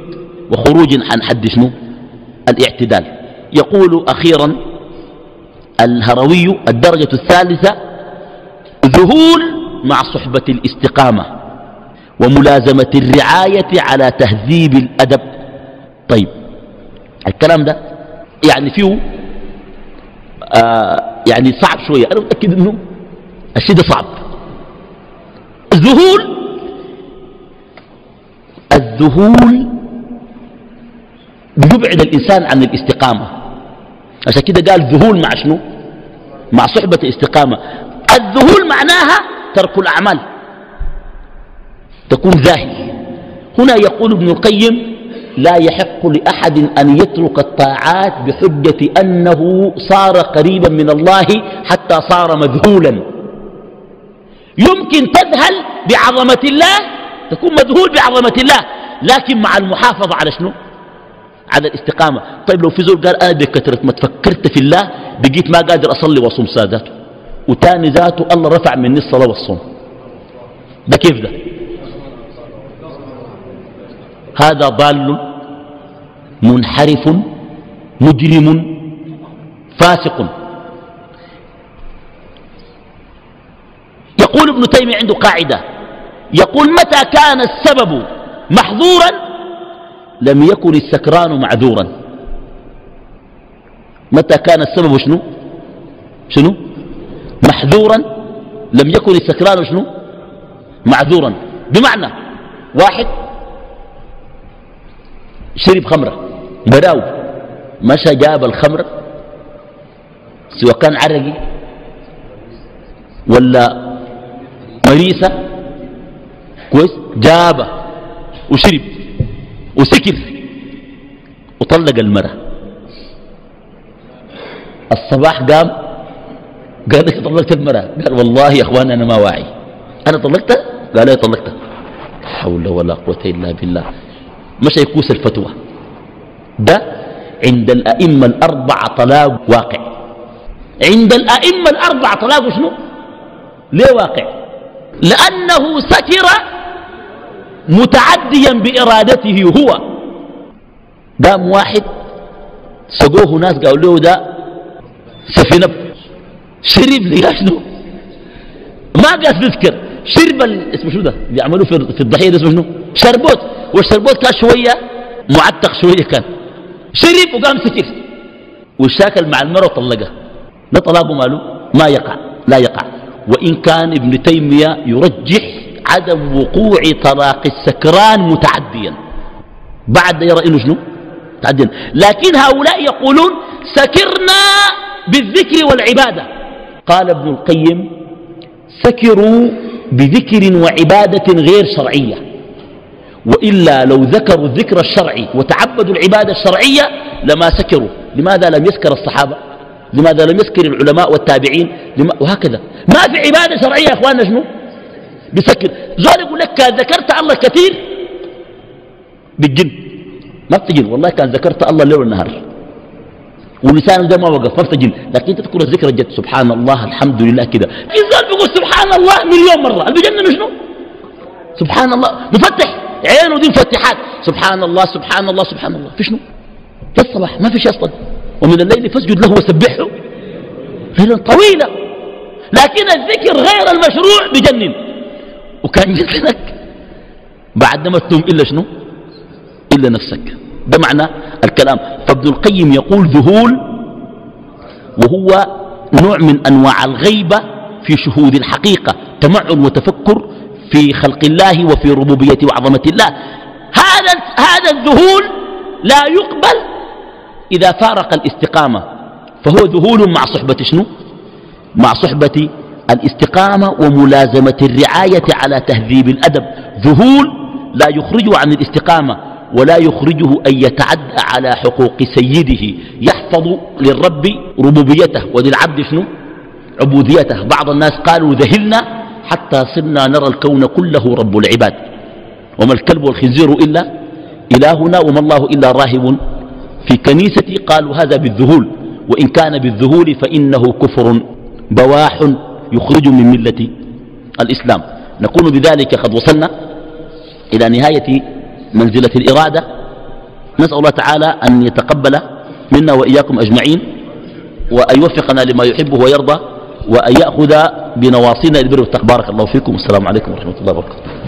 [SPEAKER 1] وخروج عن حد شنو؟ الاعتدال. يقول أخيرا الهروي الدرجة الثالثة ذهول مع صحبة الاستقامة. وملازمة الرعاية على تهذيب الأدب. طيب الكلام ده يعني فيه آه يعني صعب شوية. أنا متأكد أنه الشيء ده صعب. الذهول الذهول بيبعد الإنسان عن الاستقامة. عشان كده قال ذهول مع شنو؟ مع صحبة الاستقامة. الذهول معناها ترك الأعمال. تكون ذاهي هنا يقول ابن القيم لا يحق لأحد أن يترك الطاعات بحجة أنه صار قريبا من الله حتى صار مذهولا. يمكن تذهل بعظمة الله تكون مذهول بعظمة الله لكن مع المحافظة على شنو؟ على الاستقامة. طيب لو في زول قال أنا بكثرة ما تفكرت في الله بقيت ما قادر أصلي وأصوم ساداته وتاني ذاته الله رفع مني الصلاة والصوم. ده كيف ده؟ هذا ضال منحرف مجرم فاسق. يقول ابن تيمية عنده قاعدة. يقول متى كان السبب محظورا؟ لم يكن السكران معذورا. متى كان السبب شنو؟ شنو؟ محذورا لم يكن السكران شنو؟ معذورا. بمعنى واحد شرب خمرة. براو. مشى جاب الخمر. سواء كان عرقي ولا مريسة. كويس. جابه وشرب وسكر وطلق المرأة. الصباح قام قال لك طلقت المرأة. قال والله يا أخوان أنا ما واعي. أنا طلقتها؟ قال لي طلقتها. حول ولا قوة إلا بالله. مش يكوس الفتوى. ده عند الأئمة الأربعة طلاق واقع. عند الأئمة الأربعة طلاق شنو؟ ليه واقع؟ لأنه سكر متعديا بإرادته هو. قام واحد سقوه ناس قالوا له ده سفينة. شرب لي شنو؟ ما قاس بذكر شرب اسمه شنو ده؟ بيعملوا في الضحية ده اسمه شنو؟ شربوت. والشربوت كان شوية معتق شوية كان. شرب وقام سكر وشاكل مع المرة وطلقها. ده طلاقه ماله ما يقع لا يقع. وإن كان ابن تيمية يرجح عدم وقوع طلاق السكران متعديا. بعد يرى إنه شنو؟ تعديا لكن هؤلاء يقولون سكرنا بالذكر والعبادة. قال ابن القيم سكروا بذكر وعبادة غير شرعية. وإلا لو ذكروا الذكر الشرعي وتعبدوا العبادة الشرعية لما سكروا. لماذا لم يسكر الصحابة؟ لماذا لم يسكر العلماء والتابعين؟ لما وهكذا. ما في عبادة شرعية يا أخواننا شنو؟ بسكر. زول يقول لك كان ذكرت الله كثير بالجن. ما بتجن. والله كان ذكرت الله الليل والنهار. ولسانه ده ما وقف ما بتجن. لكن تذكر الذكر الجد. سبحان الله الحمد لله كده. في بيقول سبحان الله مليون مرة. اللي بيجنن شنو؟ سبحان الله. مفتح عينه دي مفتحات. سبحان الله سبحان الله سبحان الله في شنو في الصباح ما في شيء أصلا. ومن الليل فاسجد له وسبحه. ليلا طويلة. لكن الذكر غير المشروع بجنن. وكان جننك بعد ما تنوم إلا شنو؟ إلا نفسك. ده معنى الكلام. فابن القيم يقول ذهول. وهو نوع من أنواع الغيبة في شهود الحقيقة. تمعن وتفكر في خلق الله وفي ربوبية وعظمة الله. هذا هذا الذهول لا يقبل إذا فارق الاستقامة. فهو ذهول مع صحبة شنو؟ مع صحبة الاستقامة وملازمة الرعاية على تهذيب الأدب. ذهول لا يخرجه عن الاستقامة ولا يخرجه أن يتعدى على حقوق سيده. يحفظ للرب ربوبيته. وللعبد شنو؟ عبوديته. بعض الناس قالوا ذهلنا حتى صرنا نرى الكون كله رب العباد. وما الكلب والخنزير إلا إلهنا وما الله إلا راهب. في كنيستي قالوا هذا بالذهول وإن كان بالذهول فإنه كفر بواح يخرج من ملة الإسلام. نكون بذلك قد وصلنا إلى نهاية منزلة الإرادة. نسأل الله تعالى أن يتقبل منا وإياكم أجمعين وأن يوفقنا لما يحبه ويرضى. وأن يأخذ بنواصينا البر والتقبارك الله فيكم. السلام عليكم ورحمة الله وبركاته.